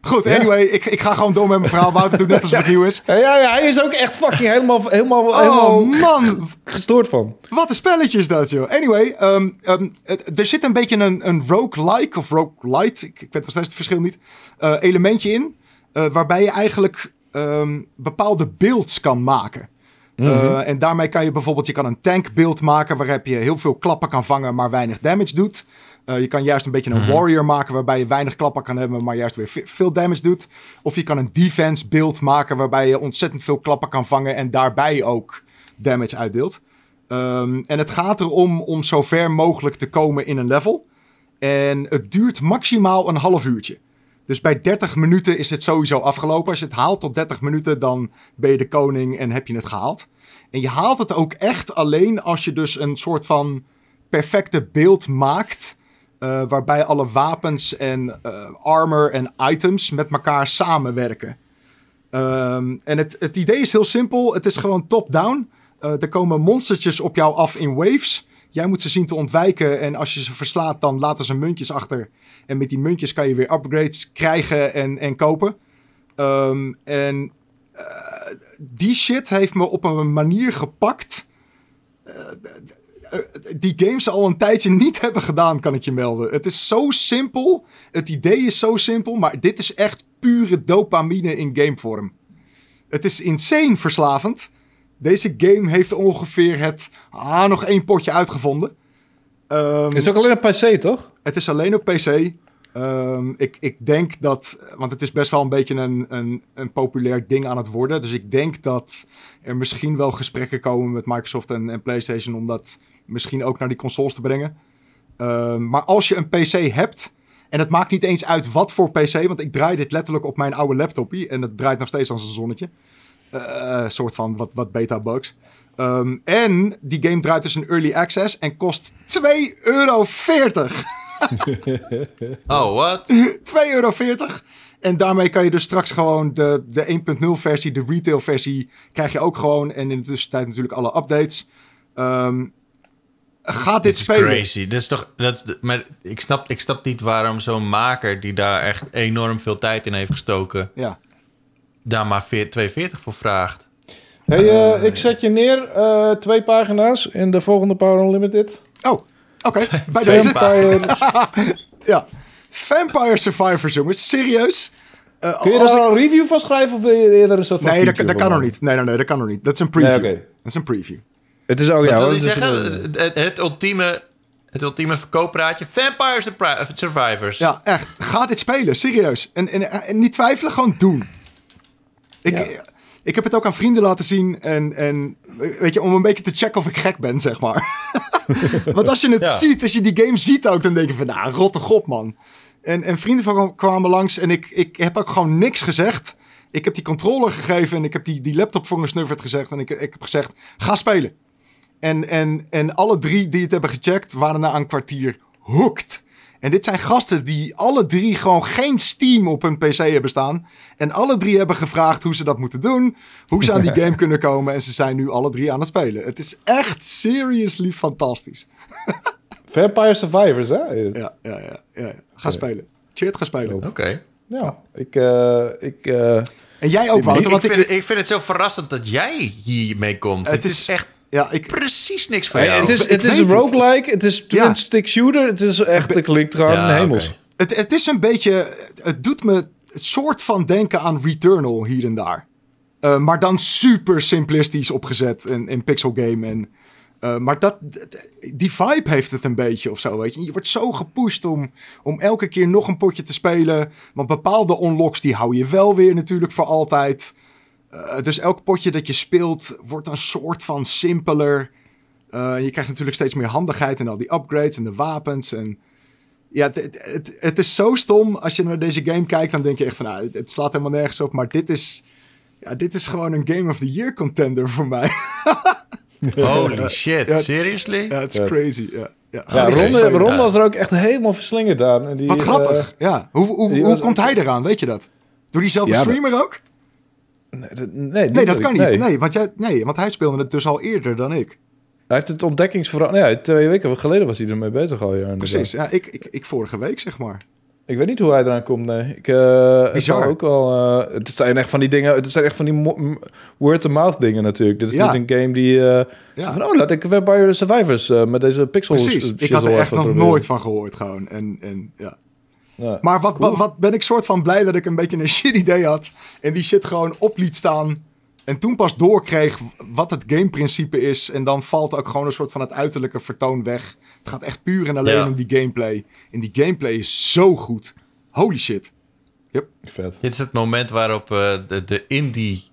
Goed, ja. anyway, ik, ik ga gewoon door met mijn verhaal. Wouter doet net alsof het nieuw is. Ja, ja, ja, hij is ook echt fucking helemaal, helemaal, oh, helemaal man. gestoord van. Wat een spelletje is dat, joh. Anyway, um, um, het, er zit een beetje een, een roguelike of roguelite, ik, ik weet nog steeds het verschil niet, uh, elementje in. Uh, waarbij je eigenlijk um, bepaalde builds kan maken. Mm -hmm. uh, en daarmee kan je bijvoorbeeld, je kan een tankbeeld maken waarop je heel veel klappen kan vangen, maar weinig damage doet. Uh, je kan juist een beetje een -hmm. warrior maken waarbij je weinig klappen kan hebben, maar juist weer veel damage doet. Of je kan een defense beeld maken waarbij je ontzettend veel klappen kan vangen en daarbij ook damage uitdeelt. Um, en het gaat erom om zo ver mogelijk te komen in een level. En het duurt maximaal een half uurtje. Dus bij 30 minuten is het sowieso afgelopen. Als je het haalt tot 30 minuten, dan ben je de koning en heb je het gehaald. En je haalt het ook echt alleen als je dus een soort van perfecte beeld maakt. Uh, waarbij alle wapens en uh, armor en items met elkaar samenwerken. Um, en het, het idee is heel simpel. Het is gewoon top-down. Uh, er komen monstertjes op jou af in waves. Jij moet ze zien te ontwijken. En als je ze verslaat, dan laten ze muntjes achter. En met die muntjes kan je weer upgrades krijgen en, en kopen. Um, en die shit heeft me op een manier gepakt. Eh, die games al een tijdje niet hebben gedaan, kan ik je melden. Het is zo simpel. Het idee is zo simpel, maar dit is echt pure dopamine in gamevorm. Het is insane verslavend. Deze game heeft ongeveer het ah, nog één potje uitgevonden. Um, is ook alleen op PC, toch? Het is alleen op PC. Um, ik, ik denk dat, want het is best wel een beetje een, een, een populair ding aan het worden. Dus ik denk dat er misschien wel gesprekken komen met Microsoft en, en PlayStation om dat misschien ook naar die consoles te brengen. Um, maar als je een PC hebt, en het maakt niet eens uit wat voor PC, want ik draai dit letterlijk op mijn oude laptopje en het draait nog steeds als een zonnetje. Uh, soort van wat, wat beta bugs. Um, en die game draait dus in early access en kost 2,40 euro. oh, wat? 2,40 euro. En daarmee kan je dus straks gewoon de, de 1.0 versie, de retail versie, krijg je ook gewoon. En in de tussentijd natuurlijk alle updates. Um, ga dit spelen. Dat is crazy. Dat is toch, dat is, maar ik snap, ik snap niet waarom zo'n maker die daar echt enorm veel tijd in heeft gestoken, ja. daar maar 2,40 voor vraagt. Hey, uh, ik zet je neer uh, twee pagina's in de volgende Power Unlimited. Oh, oké. Okay. Bij deze. ja. Vampire Survivors, jongens. Serieus? Uh, Kun je daar ik... een review van schrijven of wil je eerder een soort van Nee, dat, dat kan nog niet. Nee, nee, nee, dat kan nog niet. Dat is een preview. Nee, okay. Dat is een preview. Het is ook, ja, Wat wil je zeggen? Het, het, ultieme, het ultieme verkooppraatje. Vampire Survivors. Ja, echt. Ga dit spelen. Serieus. En, en, en niet twijfelen, gewoon doen. Ik... Ja ik heb het ook aan vrienden laten zien. En, en weet je, om een beetje te checken of ik gek ben, zeg maar. Want als je het ziet, als je die game ziet ook, dan denk je van, nou, rotte god, man. En, en vrienden van kwamen langs en ik, ik heb ook gewoon niks gezegd. Ik heb die controller gegeven en ik heb die, die laptop voor gesnufferd gezegd. En ik, ik heb gezegd, ga spelen. En, en, en alle drie die het hebben gecheckt, waren na een kwartier hooked. En dit zijn gasten die alle drie gewoon geen Steam op hun PC hebben staan. En alle drie hebben gevraagd hoe ze dat moeten doen. Hoe ze aan die game kunnen komen. En ze zijn nu alle drie aan het spelen. Het is echt seriously fantastisch. Vampire Survivors, hè? Ja, ja, ja. ja. Ga spelen. Cheert, ga spelen. Oké. Ja, ik... Uh, ik uh... En jij ook, Wouter. Ik, ik, vind, ik, vind, het zo verrassend dat jij hiermee komt. Het, is, is echt ja, ik... Precies niks van jou. het is, het is roguelike, het is twin-stick shooter. Het is echt, het klinkt ja, hemels. Het, het is een beetje... Het doet me het soort van denken aan Returnal hier en daar. Uh, maar dan super simplistisch opgezet in, in pixel game. En, uh, maar dat, die vibe heeft het een beetje of zo, weet je. Je wordt zo gepusht om, om elke keer nog een potje te spelen. Want bepaalde unlocks die hou je wel weer natuurlijk voor altijd. Uh, dus elk potje dat je speelt wordt een soort van simpeler. Uh, je krijgt natuurlijk steeds meer handigheid en al die upgrades en de wapens. En ja, het, het, het, is zo stom. Als je naar deze game kijkt, dan denk je echt van... Nou, het slaat helemaal nergens op. Maar dit is, ja, dit is gewoon een Game of the Year contender voor mij. Holy shit, ja, seriously? Ja, het is crazy, ja. Ja, ja Ronde, Ronde was er ook echt helemaal verslingerd aan. En die, Wat grappig, uh, ja. Hoe, hoe, hoe komt hij eraan, weet je dat? Door diezelfde streamer ook? Nee, nee, nee dat kan niet. Nee. want jij, nee, want hij speelde het dus al eerder dan ik. Hij heeft het ontdekkingsverhaal... Ja, twee weken geleden was hij ermee bezig al. Ja, Precies, ja, ik, ik, ik vorige week zeg maar. Ik weet niet hoe hij eraan komt, nee. Ik, uh, ook wel... Uh, het zijn echt van die dingen... Het zijn echt van die word-of-mouth dingen natuurlijk. Dit is niet een game die... Uh, ja. van, oh, laat ik Vampire Survivors met deze pixels... Precies, ik had er echt nog nooit van gehoord gewoon. En, en ja... Ja, maar wat, wat, ben ik soort van blij dat ik een beetje een shit idee had. En die shit gewoon op liet staan. En toen pas doorkreeg wat het gameprincipe is. En dan valt ook gewoon een soort van het uiterlijke vertoon weg. Het gaat echt puur en alleen om die gameplay. En die gameplay is zo goed. Holy shit. Yep. Vet. Dit is het moment waarop uh, de, de indie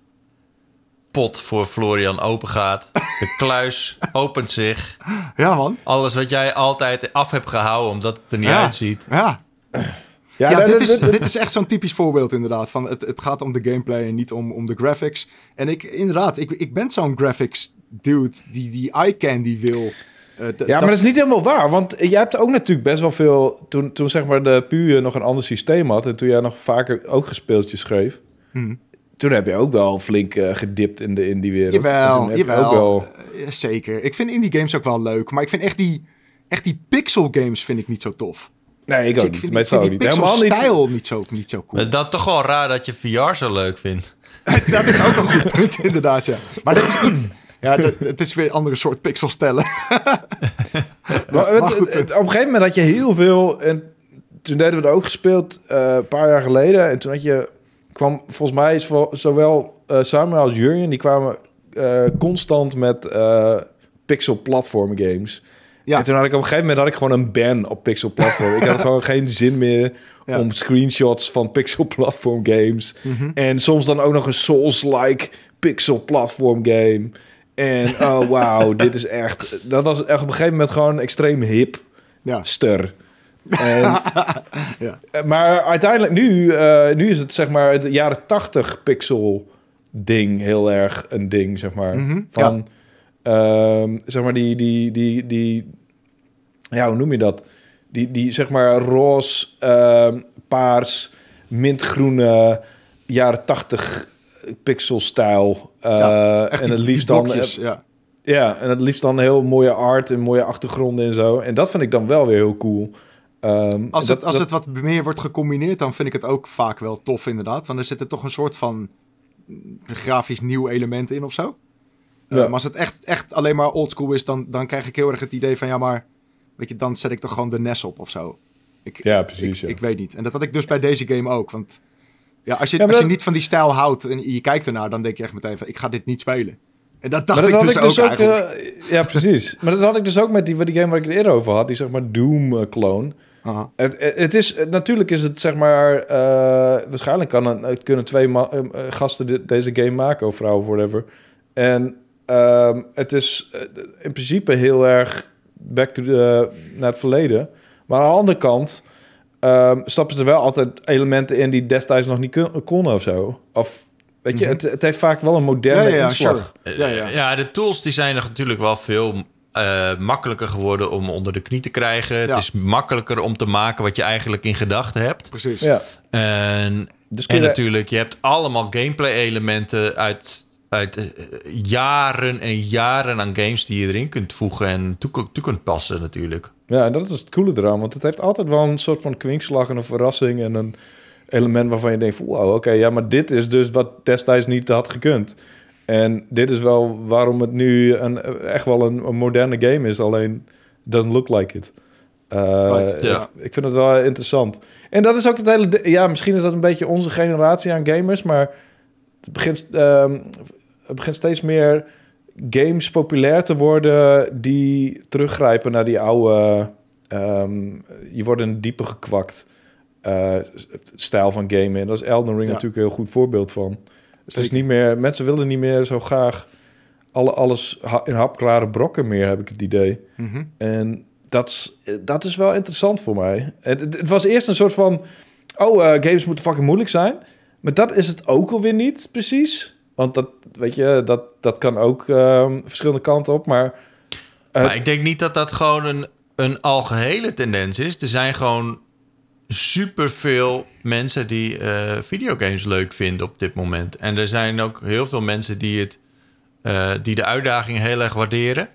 pot voor Florian open gaat. De kluis opent zich. Ja, man. Alles wat jij altijd af hebt gehouden omdat het er niet uitziet. Ja. Ja, ja dit, is, dit is echt zo'n typisch voorbeeld inderdaad. Van het, het gaat om de gameplay en niet om, om de graphics. En ik, inderdaad, ik, ik ben zo'n graphics dude die die eye candy wil. Uh, ja, maar dat is niet helemaal waar. Want jij hebt ook natuurlijk best wel veel... Toen, toen zeg maar de PU nog een ander systeem had... en toen jij nog vaker ook gespeeltjes schreef... Hmm. Toen heb je ook wel flink uh, gedipt in, de, in die wereld. Jawel, dus jawel. Ook wel... Uh, zeker. Ik vind indie games ook wel leuk. Maar ik vind echt die, echt die pixel games vind ik niet zo tof. Nee, ik ook niet. Vind, vind die pixel-stijl niet zo, niet zo cool. Dat toch wel raar dat je VR zo leuk vindt. dat is ook een goed punt, inderdaad, ja. Maar dat is niet... Ja, dat- het is weer een andere soort pixels tellen. Maar goed, het- op een gegeven moment had je heel veel. En toen deden we het ook gespeeld eh, een paar jaar geleden. En toen had je. kwam volgens mij is zowel eh, Samuel als Jurjen. die kwamen eh, constant met eh, pixel platform games. Ja. En toen had ik op een gegeven moment had ik gewoon een ban op pixel platform. ik had gewoon geen zin meer Ja. om screenshots van pixel platform games. Mhm. En soms dan ook nog een Souls-like pixel platform game. En oh wauw, dit is echt... Dat was echt op een gegeven moment gewoon extreem hip Ja. ster. En, Ja. Maar uiteindelijk nu, eh, nu is het zeg maar het jaren 80 pixel ding heel erg een ding, zeg maar. Mhm, Van, zeg maar die, die, die, die, ja, hoe noem je dat? Die, die zeg maar roze, ehm, paars, mintgroene, jaren 80 pixelstijl. Eh, Ja, en het liefst dan, ja. ja, en het liefst dan heel mooie art en mooie achtergronden en zo. En dat vind ik dan wel weer heel cool. Ehm, Als, dat- het, als dat- het wat meer wordt gecombineerd, dan vind ik het ook vaak wel tof inderdaad. Want er zit er toch een soort van mm, grafisch nieuw element in of zo. Eh, Ja. maar als het echt, echt alleen maar oldschool is, dan, dan krijg ik heel erg het idee van... ja, maar weet je, dan zet ik toch gewoon de NES op of zo. Ik, Ja, precies, Ik, ja. ik weet niet. En dat had ik dus bij deze game ook. Want ja, als je, Ja, als je dat- niet van die stijl houdt en je kijkt ernaar... dan denk je echt meteen van, ik ga dit niet spelen. En dat dacht ik dus, ik dus ook, ook, eigenlijk. eh, ja, precies. Maar dat had ik dus ook met die, die game waar ik het eerder over had. Die zeg maar Doom-clone. Aha. Het, het het is, natuurlijk is het zeg maar... eh, waarschijnlijk kan een, kunnen twee eh, eh, gasten deze game maken. Of vrouwen, whatever. En ehm, het is eh, in principe heel erg back to the, naar het verleden. Maar aan de andere kant... ehm, stappen ze er wel altijd elementen in die destijds nog niet konden of zo. Of, weet je, Mhm. het, het heeft vaak wel een moderne Ja, ja, ja, inslag. sure. Ja, ja. Ja, de tools die zijn natuurlijk wel veel eh, makkelijker geworden om onder de knie te krijgen. Ja. Het is makkelijker om te maken wat je eigenlijk in gedachten hebt. Precies. Ja. En, Dus kun en je- natuurlijk, je hebt allemaal gameplay-elementen uit, uit eh, jaren en jaren aan games die je erin kunt voegen en toe, toe kunt passen natuurlijk. Ja, en dat is het coole eraan. Want het heeft altijd wel een soort van kwinkslag en een verrassing en een element waarvan je denkt van wow, oké, ja, maar dit is dus wat destijds niet had gekund. En dit is wel waarom het nu een, echt wel een, een moderne game is, alleen it doesn't look like it. Uh, Right, het- Ik vind het wel interessant. En dat is ook het hele... Ja, misschien is dat een beetje onze generatie aan gamers, maar het begint, ehm, het begint steeds meer games populair te worden die teruggrijpen naar die oude... ehm, je wordt het diepe gekwakt eh, stijl van gamen. En dat is Elden Ring Ja. natuurlijk een heel goed voorbeeld van. Het is niet meer... Mensen willen niet meer zo graag alle, alles in hapklare brokken meer, heb ik het idee. Mhm. En dat is, dat is wel interessant voor mij. Het, het, het was eerst een soort van... Oh, eh, games moeten fucking moeilijk zijn. Maar dat is het ook alweer niet, precies. Want dat, weet je, dat, dat kan ook ehm, verschillende kanten op. Maar maar ik denk niet dat dat gewoon een, een algehele tendens is. Er zijn gewoon superveel mensen die eh, videogames leuk vinden op dit moment. En er zijn ook heel veel mensen die, het, eh, die de uitdaging heel erg waarderen.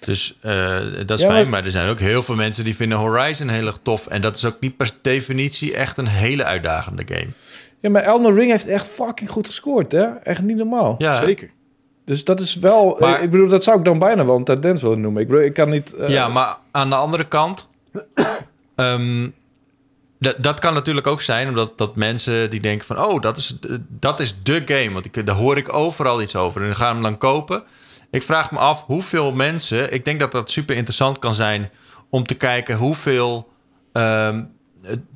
Dus eh, dat is Ja, fijn. maar- Maar er zijn ook heel veel mensen die vinden Horizon heel erg tof. En dat is ook niet per definitie echt een hele uitdagende game. Ja, maar Elden Ring heeft echt fucking goed gescoord, hè? Echt niet normaal. Ja, Zeker. Dus dat is wel... Maar- ik bedoel, dat zou ik dan bijna wel een tendens willen noemen. Ik bedoel, ik kan niet... eh, Ja, maar aan de andere kant... ehm, dat, dat kan natuurlijk ook zijn omdat dat mensen die denken van... oh, dat is, dat is de game. Want ik, daar hoor ik overal iets over. En dan gaan hem dan kopen. Ik vraag me af hoeveel mensen... Ik denk dat dat super interessant kan zijn... om te kijken hoeveel ehm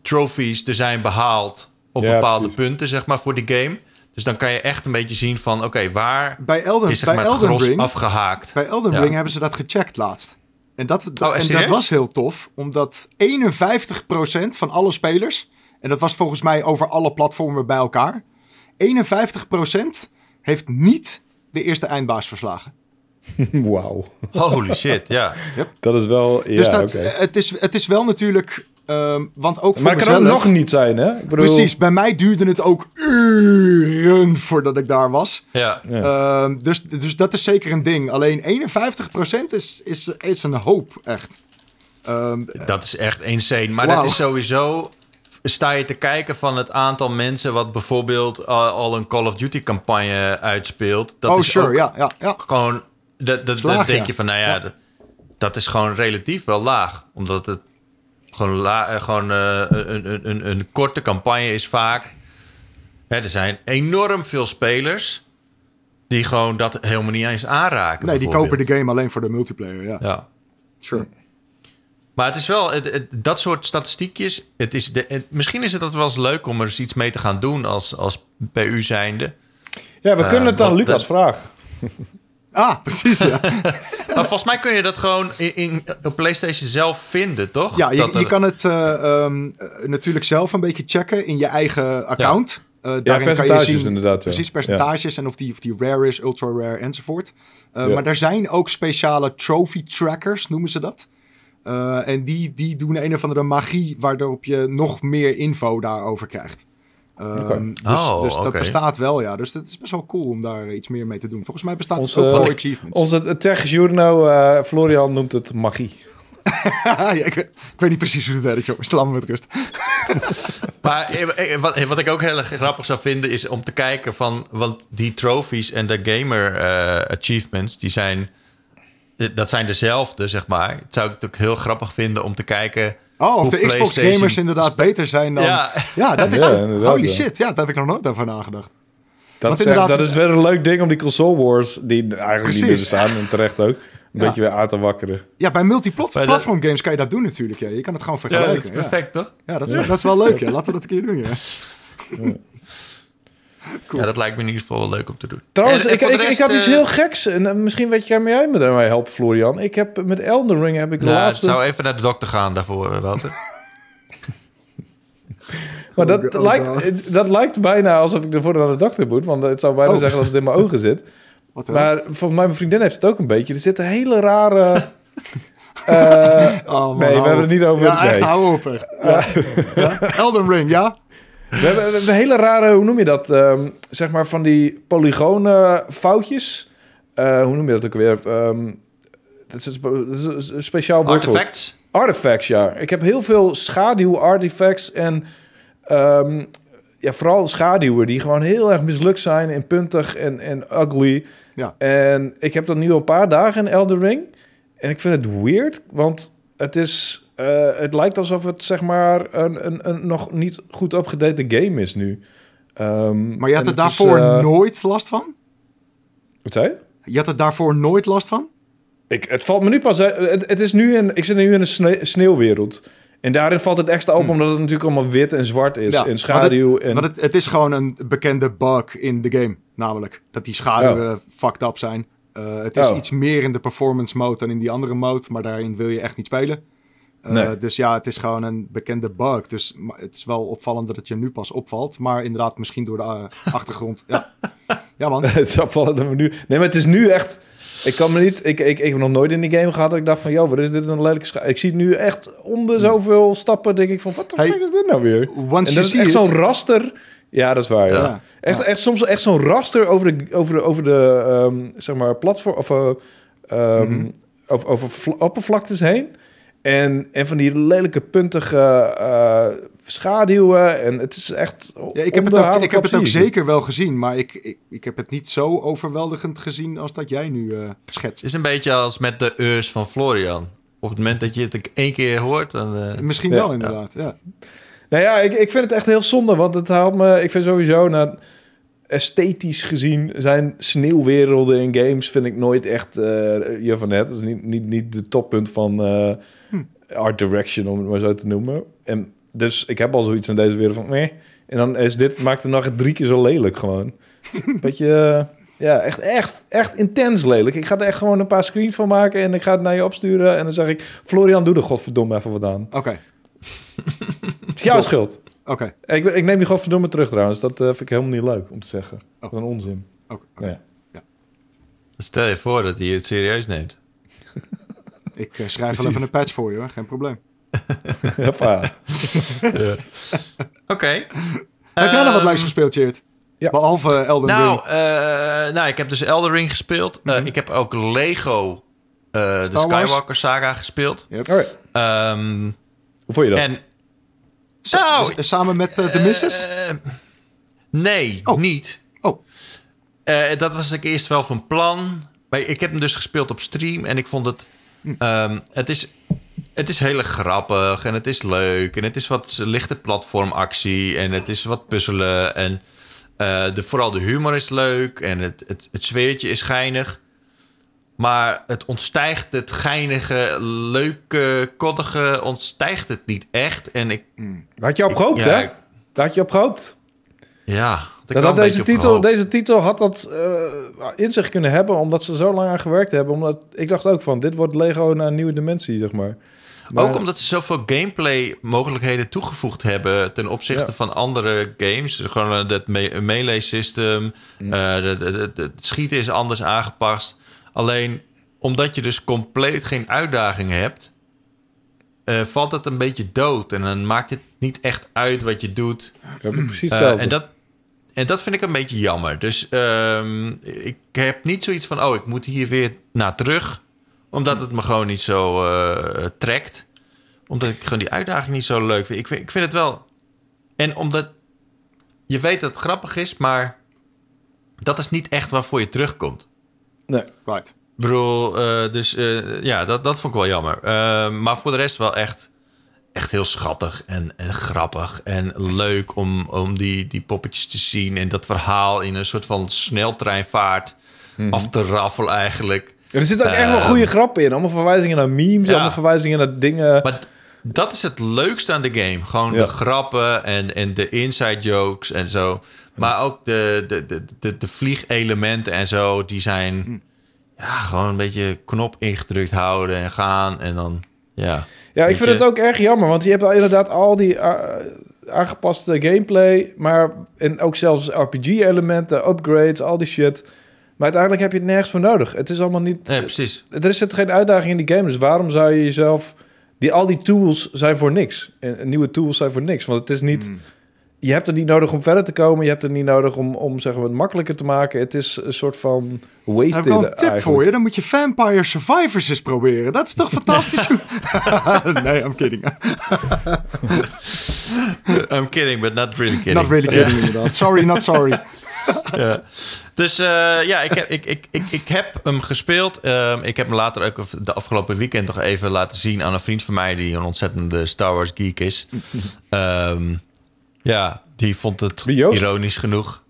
trophies er zijn behaald... op Ja, bepaalde precies. punten, zeg maar, voor die game. Dus dan kan je echt een beetje zien van... oké, waar Bij Elden, is zeg bij maar, het Elden gros Ring, afgehaakt? bij Elden Ja. Ring hebben ze dat gecheckt laatst. En dat, dat, Oh, en dat was heel tof, omdat 51% van alle spelers, en dat was volgens mij over alle platformen bij elkaar, 51% heeft niet de eerste eindbaas verslagen. Wauw. Holy shit, ja. Dat is wel... Ja, dus dat, het, is, het is wel natuurlijk, ehm, want ook voor Maar het kan ook nog niet zijn, hè? Ik bedoel, Precies, bij mij duurde het ook uren voordat ik daar was. ja. Ja. Ehm, dus, dus dat is zeker een ding. Alleen 51% is, is, is een hoop, echt. Ehm, Dat is echt insane. Maar dat is sowieso... Sta je te kijken van het aantal mensen... wat bijvoorbeeld al, al een Call of Duty campagne uitspeelt. Dat oh, is sure, ook ja, ja, ja. gewoon dat, dat, denk ja. je van, nou ja, Ja. dat, dat is gewoon relatief wel laag. Omdat het gewoon, la, eh, gewoon eh, een, een, een, een korte campagne is vaak. Hè, er zijn enorm veel spelers die gewoon dat helemaal niet eens aanraken. Nee, die kopen de game alleen voor de multiplayer, ja. Ja. Sure. Maar het is wel, het, het- dat soort statistiekjes. Het is de, het- misschien is het dat wel eens leuk om er eens iets mee te gaan doen als, als PU zijnde. Ja, we Eh, kunnen het aan wat- Lucas vragen. Ah, precies, ja. Maar volgens mij kun je dat gewoon in, in, op PlayStation zelf vinden, toch? Ja, je, Dat er- je kan het eh, ehm, eh, natuurlijk zelf een beetje checken in je eigen account. Eh, daarin kan je percentages zien, inderdaad, ja. Precies, percentages en of die, of die rare is, ultra rare enzovoort. Eh, Ja. Maar er zijn ook speciale trophy trackers, noemen ze dat. Eh, en die, die doen een of andere magie waardoor je nog meer info daarover krijgt. Ehm. Dus, Oh, dus dat bestaat wel, ja. Dus dat is best wel cool om daar iets meer mee te doen. Volgens mij bestaat Onze- het ook achievements. Onze tech-journo, eh, Florian, noemt het magie. ja, ik, weet, ik weet niet precies hoe het werkt, jongens. Laat me met rust. Maar eh, eh, wat, wat ik ook heel erg grappig zou vinden is om te kijken van... Want die trophies en de gamer achievements, die zijn... Dat zijn dezelfde, zeg maar. Het zou ik natuurlijk heel grappig vinden om te kijken... Oh, of de Xbox gamers inderdaad beter zijn dan... Ja, Ja. dat is... Ja, holy ja. shit, ja, daar heb ik nog nooit over nagedacht. Dat Want is, inderdaad- dat is wel een leuk ding om die console wars, die eigenlijk Precies. niet meer bestaan, en terecht ook, een Ja. beetje weer aan te wakkeren. Ja, bij multiplatform games kan je dat doen natuurlijk. Ja. Je kan het gewoon Ja, vergelijken. dat is Ja, perfect, toch? Ja, dat, is, dat is wel leuk. Ja. Laten we dat een keer doen, ja. Ja, dat lijkt me in ieder geval wel leuk om te doen. Trouwens, En- en ik, had iets eh, heel geks, en eh, misschien weet jij mij me daarmee helpen, Florian. Ik heb met Elden Ring heb ik de Nou, laatste... zou even naar de dokter gaan daarvoor, eh, Wouter. Maar dat, Oh, lijkt, dat lijkt bijna alsof ik ervoor naar de dokter moet. Want het zou bijna Oh. zeggen dat het in mijn ogen zit. Wat? Maar volgens mij, mijn vriendin heeft het ook een beetje. Er zitten hele rare... eh, Oh, man, nee, we hebben het niet over- Ja, echt, hou op. echt. Ja. Ja. Elden Ring, ja? We, hebben, we hebben hele rare, hoe noem je dat? Ehm, zeg maar van die polygone foutjes. Eh, hoe noem je dat ook weer? Ehm dat is, dat is een speciaal woord. Artifacts? Artifacts, ja. Ik heb heel veel schaduw-artifacts en ehm, ja, vooral schaduwen die gewoon heel erg mislukt zijn en puntig en, en ugly. Ja. En ik heb dat nu al een paar dagen in Elden Ring. En ik vind het weird, want het is... eh, het lijkt alsof het zeg maar een, een, een nog niet goed upgedate game is nu. Ehm, Maar je had er is, daarvoor eh, nooit last van? Wat zei je? Je had er daarvoor nooit last van? Ik, het valt me nu pas... uit- Het, het is nu een, ik zit nu in een sne- sneeuwwereld. En daarin valt het extra op, omdat het natuurlijk allemaal wit en zwart is. Ja, en schaduw. Want, het, en, want het, het is gewoon een bekende bug in de game. Namelijk dat die schaduwen fucked up zijn. Eh, het is Oh. iets meer in de performance mode dan in die andere mode. Maar daarin wil je echt niet spelen. Eh, Nee. Dus ja, het is gewoon een bekende bug. Dus het is wel opvallend dat het je nu pas opvalt. Maar inderdaad, misschien door de eh, achtergrond. Ja. ja, man. het is opvallend dat we nu... Nee, maar het is nu echt... Ik kan me niet... Ik, ik, ik heb nog nooit in die game gehad dat ik dacht van... Joh, wat is dit een lelijke scha- Ik zie het nu echt om de zoveel stappen denk ik van... Wat de Hey, fuck is dit nou weer? Once En you dat is echt zo'n raster... Ja, dat is waar, ja. Ja. Echt, Ja. echt soms echt zo'n raster over de, over de, over de ehm, zeg maar, platform... Of, eh, ehm, Mhm. over, over vla- oppervlaktes heen. En, en van die lelijke puntige eh, schaduwen. En het is echt... Ja, ik heb het ook, ik heb het ook zeker wel gezien. Maar ik, ik, ik heb het niet zo overweldigend gezien als dat jij nu eh, schetst. Het is een beetje als met de eurs van Florian. Op het moment dat je het één keer hoort, dan... eh, Misschien Ja. wel, inderdaad. Ja. Nou ja, ik, ik vind het echt heel zonde, want het haalt me... Ik vind sowieso, nou, esthetisch gezien, zijn sneeuwwerelden in games vind ik nooit echt eh je van. Dat is niet, niet, niet de toppunt van eh, art direction, om het maar zo te noemen. En dus ik heb al zoiets in deze wereld van, nee. En dan is dit, maakt het nog echt drie keer zo lelijk gewoon. Een beetje... eh, ja, echt, echt, echt intens lelijk. Ik ga er echt gewoon een paar screens van maken en ik ga het naar je opsturen. En dan zeg ik, Florian, doe er godverdomme even wat aan. Oké, is jouw schuld. oké. Ik, ik neem die godverdomme terug trouwens. Dat eh, vind ik helemaal niet leuk om te zeggen. Oh. Wat een onzin. oké. Ja. Stel je voor dat hij het serieus neemt. Ik eh, schrijf wel even een patch voor je hoor, geen probleem. Hoppa. Oké. Heb jij nog wat Ehm, leuks gespeeld, Cheert? ja. Behalve Elden Nou, Ring. eh, nou, ik heb dus Elder Ring gespeeld. Eh, Mhm. ik heb ook Lego eh, de? Skywalker saga gespeeld. Yep. Ehm, Hoe vond je dat? en nou, s- samen met de Misses? nee, Oh. niet. Oh. Eh, dat was ik eerst wel van plan. maar ik heb hem dus gespeeld op stream en ik vond het... ehm, het, is, het is heel grappig en het is leuk. En het is wat lichte platformactie en het is wat puzzelen. En eh, de, vooral de humor is leuk en het, het, het sfeertje is geinig. Maar het ontstijgt het geinige, leuke, koddige, ontstijgt het niet echt. En ik, Daar had je op gehoopt, Ja, hè? Daar had je op gehoopt. ja... Dat had deze, titel, deze titel had dat eh, in zich kunnen hebben, omdat ze zo lang aan gewerkt hebben. Omdat, ik dacht ook van, dit wordt Lego naar een nieuwe dimensie, zeg maar. Maar- Ook omdat ze zoveel gameplay mogelijkheden toegevoegd hebben ten opzichte Ja. van andere games. Gewoon het me melee system, Mm. eh, het schieten is anders aangepast. Alleen omdat je dus compleet geen uitdaging hebt, eh, valt het een beetje dood. En dan maakt het niet echt uit wat je doet. Precies Eh, en, dat, en dat vind ik een beetje jammer. Dus ehm, ik heb niet zoiets van, oh, ik moet hier weer naar terug. Omdat het me gewoon niet zo eh, trekt. Omdat ik gewoon die uitdaging niet zo leuk vind. Ik vind, ik vind het wel... En omdat je weet dat het grappig is, maar dat is niet echt waarvoor je terugkomt. Nee. Right. Ik bedoel, eh, dus eh, ja, dat, dat vond ik wel jammer. Eh, maar voor de rest wel echt, echt heel schattig en, en grappig. En leuk om, om die, die poppetjes te zien. En dat verhaal in een soort van sneltreinvaart af te raffelen eigenlijk. Er zitten ook echt wel Ehm, goede grappen in. Allemaal verwijzingen naar memes, Ja. allemaal verwijzingen naar dingen. Maar dat is het leukste aan de game. Gewoon Ja. de grappen en, en de inside jokes en zo. Maar ook de, de, de, de, de vliegelementen en zo, die zijn ja, gewoon een beetje knop ingedrukt houden en gaan. En dan, ja. Ja, ik vind je- het ook erg jammer, want je hebt al inderdaad al die eh, aangepaste gameplay, maar en ook zelfs RPG-elementen, upgrades, al die shit. Maar uiteindelijk heb je het nergens voor nodig. Het is allemaal niet. Nee, precies. Er zit geen uitdaging in die game, dus waarom zou je jezelf. Die, al die tools zijn voor niks. En, en nieuwe tools zijn voor niks. Want het is niet. Mm. Je hebt er niet nodig om verder te komen. Je hebt er niet nodig om, om zeg maar, het makkelijker te maken. Het is een soort van Ik wasted. heb wel een tip eigenlijk. voor je. Dan moet je Vampire Survivors eens proberen. Dat is toch fantastisch? nee, I'm kidding. I'm kidding, but not really kidding. Not really kidding inderdaad. Sorry, not sorry. Ja. Dus eh, ja, ik heb, ik, ik, ik, ik heb hem gespeeld. Ehm, ik heb hem later ook de afgelopen weekend nog even laten zien aan een vriend van mij... die een ontzettende Star Wars geek is. Ehm, ja, die vond het ironisch genoeg.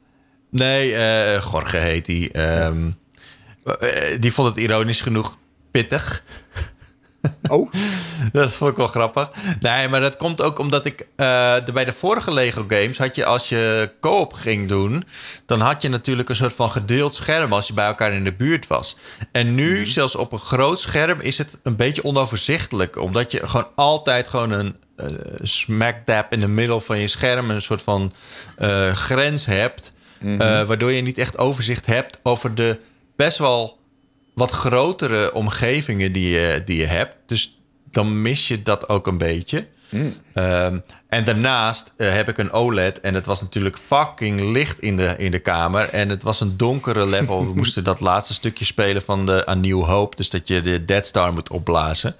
Nee, eh Jorge heet die. Ehm, eh, die vond het ironisch genoeg pittig. Oh, Dat vond ik wel grappig. Nee, maar dat komt ook omdat ik... eh, de, bij de vorige Lego games had je... als je co-op ging doen... dan had je natuurlijk een soort van gedeeld scherm... als je bij elkaar in de buurt was. En nu, zelfs op een groot scherm... is het een beetje onoverzichtelijk. Omdat je gewoon altijd gewoon een... eh, smack dab in de middel van je scherm... een soort van eh, grens hebt... eh, waardoor je niet echt overzicht hebt over de best wel wat grotere omgevingen die je, die je hebt. Dus dan mis je dat ook een beetje. Ehm, en daarnaast heb ik een OLED en het was natuurlijk fucking licht in de, in de kamer. En het was een donkere level. We moesten dat laatste stukje spelen van de A New Hope. Dus dat je de Dead Star moet opblazen.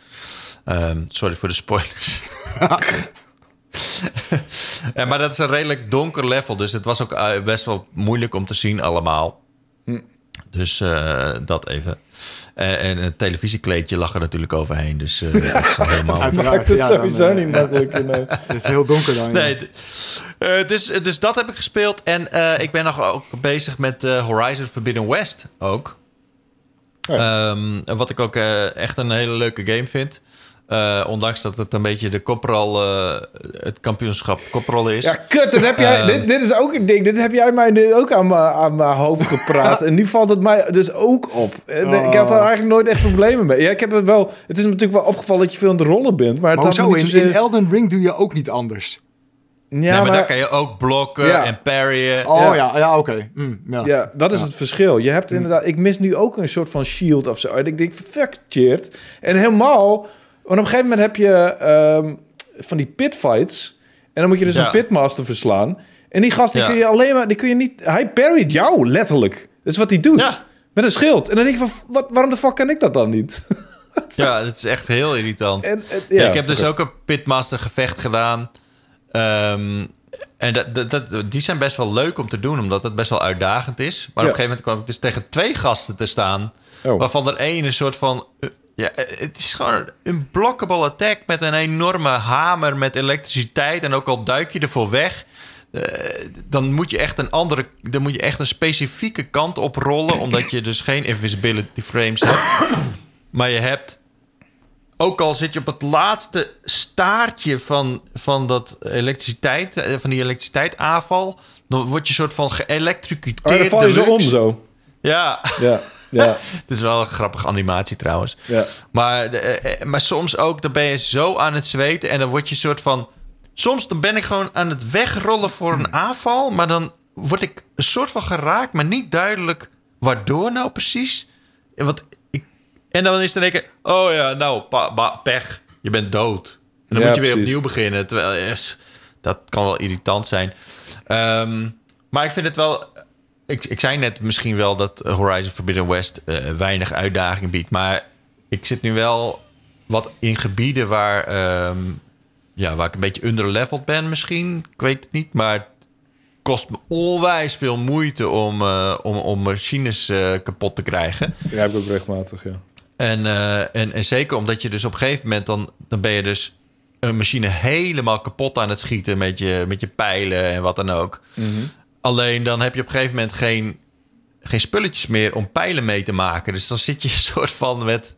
Ehm, sorry voor de spoilers. ja, maar dat is een redelijk donker level. Dus het was ook eh, best wel moeilijk om te zien allemaal. Dus eh, dat even. Eh, en een televisiekleedje lag er natuurlijk overheen. Dus eh dat is al helemaal... Uiteraard. Maakt het Ja, sowieso niet makkelijk. het is heel donker dan. ja. Nee, d- dus, dus dat heb ik gespeeld. En eh, ik ben nog ook bezig met eh, Horizon Forbidden West ook. Ja. Ehm, wat ik ook echt een hele leuke game vind. Eh, ondanks dat het een beetje de kopral, eh, het kampioenschap koprol is. Ja, kut, dat heb jij, Ehm. dit, dit is ook een ding. Dit heb jij mij nu ook aan mijn, aan mijn hoofd gepraat. en nu valt het mij dus ook op. En Ik had daar eigenlijk nooit echt problemen mee. Ja, ik heb het wel... Het is me natuurlijk wel opgevallen dat je veel aan de rollen bent. Maar het Maar niet In, zozeer... in Elden Ring doe je ook niet anders. Ja, nee, maar, maar, daar kan je ook blokken Ja. en parryen. Oh Ja. ja, ja, oké. Mm, ja. ja, dat is het verschil. Je hebt inderdaad... Ik mis nu ook een soort van shield of zo. En ik denk, fuck, cheert. En helemaal... Want op een gegeven moment heb je ehm, van die pitfights. En dan moet je dus Ja. een pitmaster verslaan. En die gast, die Ja. kun je alleen maar... Die kun je niet... Hij parryt jou, letterlijk. Dat is wat hij doet. Ja. Met een schild. En dan denk ik van, wat, waarom de fuck kan ik dat dan niet? Ja, het is echt heel irritant. en, en- Ja, ja, ik heb dus ook een Pitmaster gevecht gedaan. Ehm, en dat, dat, dat- die zijn best wel leuk om te doen, omdat het best wel uitdagend is. Maar op een gegeven moment kwam ik dus tegen twee gasten te staan. Oh. Waarvan er één een soort van... ja, eh, het is gewoon een blockable attack met een enorme hamer met elektriciteit. En ook al duik je ervoor weg... eh, dan moet je echt een andere... Dan moet je echt een specifieke kant oprollen... omdat je dus geen invisibility frames hebt. Maar je hebt... Ook al zit je op het laatste staartje van, van dat elektriciteit, eh, van die elektriciteitaanval, dan word je soort van Oh, dan val je zo om zo. Ja, Ja, ja, het is wel een grappige animatie trouwens. ja. Maar, eh, eh, maar soms ook, dan ben je zo aan het zweten en dan word je soort van... Soms dan ben ik gewoon aan het wegrollen voor een aanval, maar dan word ik een soort van geraakt, maar niet duidelijk waardoor nou precies. En Want ik, en dan is het in één keer, oh ja, nou, pech, je bent dood. En dan Ja, moet je weer precies. opnieuw beginnen. Terwijl, yes, dat kan wel irritant zijn. Ehm, maar ik vind het wel... Ik, ik zei net misschien wel dat Horizon Forbidden West eh, weinig uitdaging biedt. Maar ik zit nu wel wat in gebieden waar, ehm, ja, waar ik een beetje underleveled ben misschien. Ik weet het niet, maar het kost me onwijs veel moeite om, eh, om, om machines eh, kapot te krijgen. Ja, ik ook regelmatig, ja. En, en, en zeker omdat je dus op een gegeven moment... dan, dan ben je dus een machine helemaal kapot aan het schieten... met je, met je pijlen en wat dan ook. Alleen dan heb je op een gegeven moment geen, geen spulletjes meer... om pijlen mee te maken. Dus dan zit je een soort van met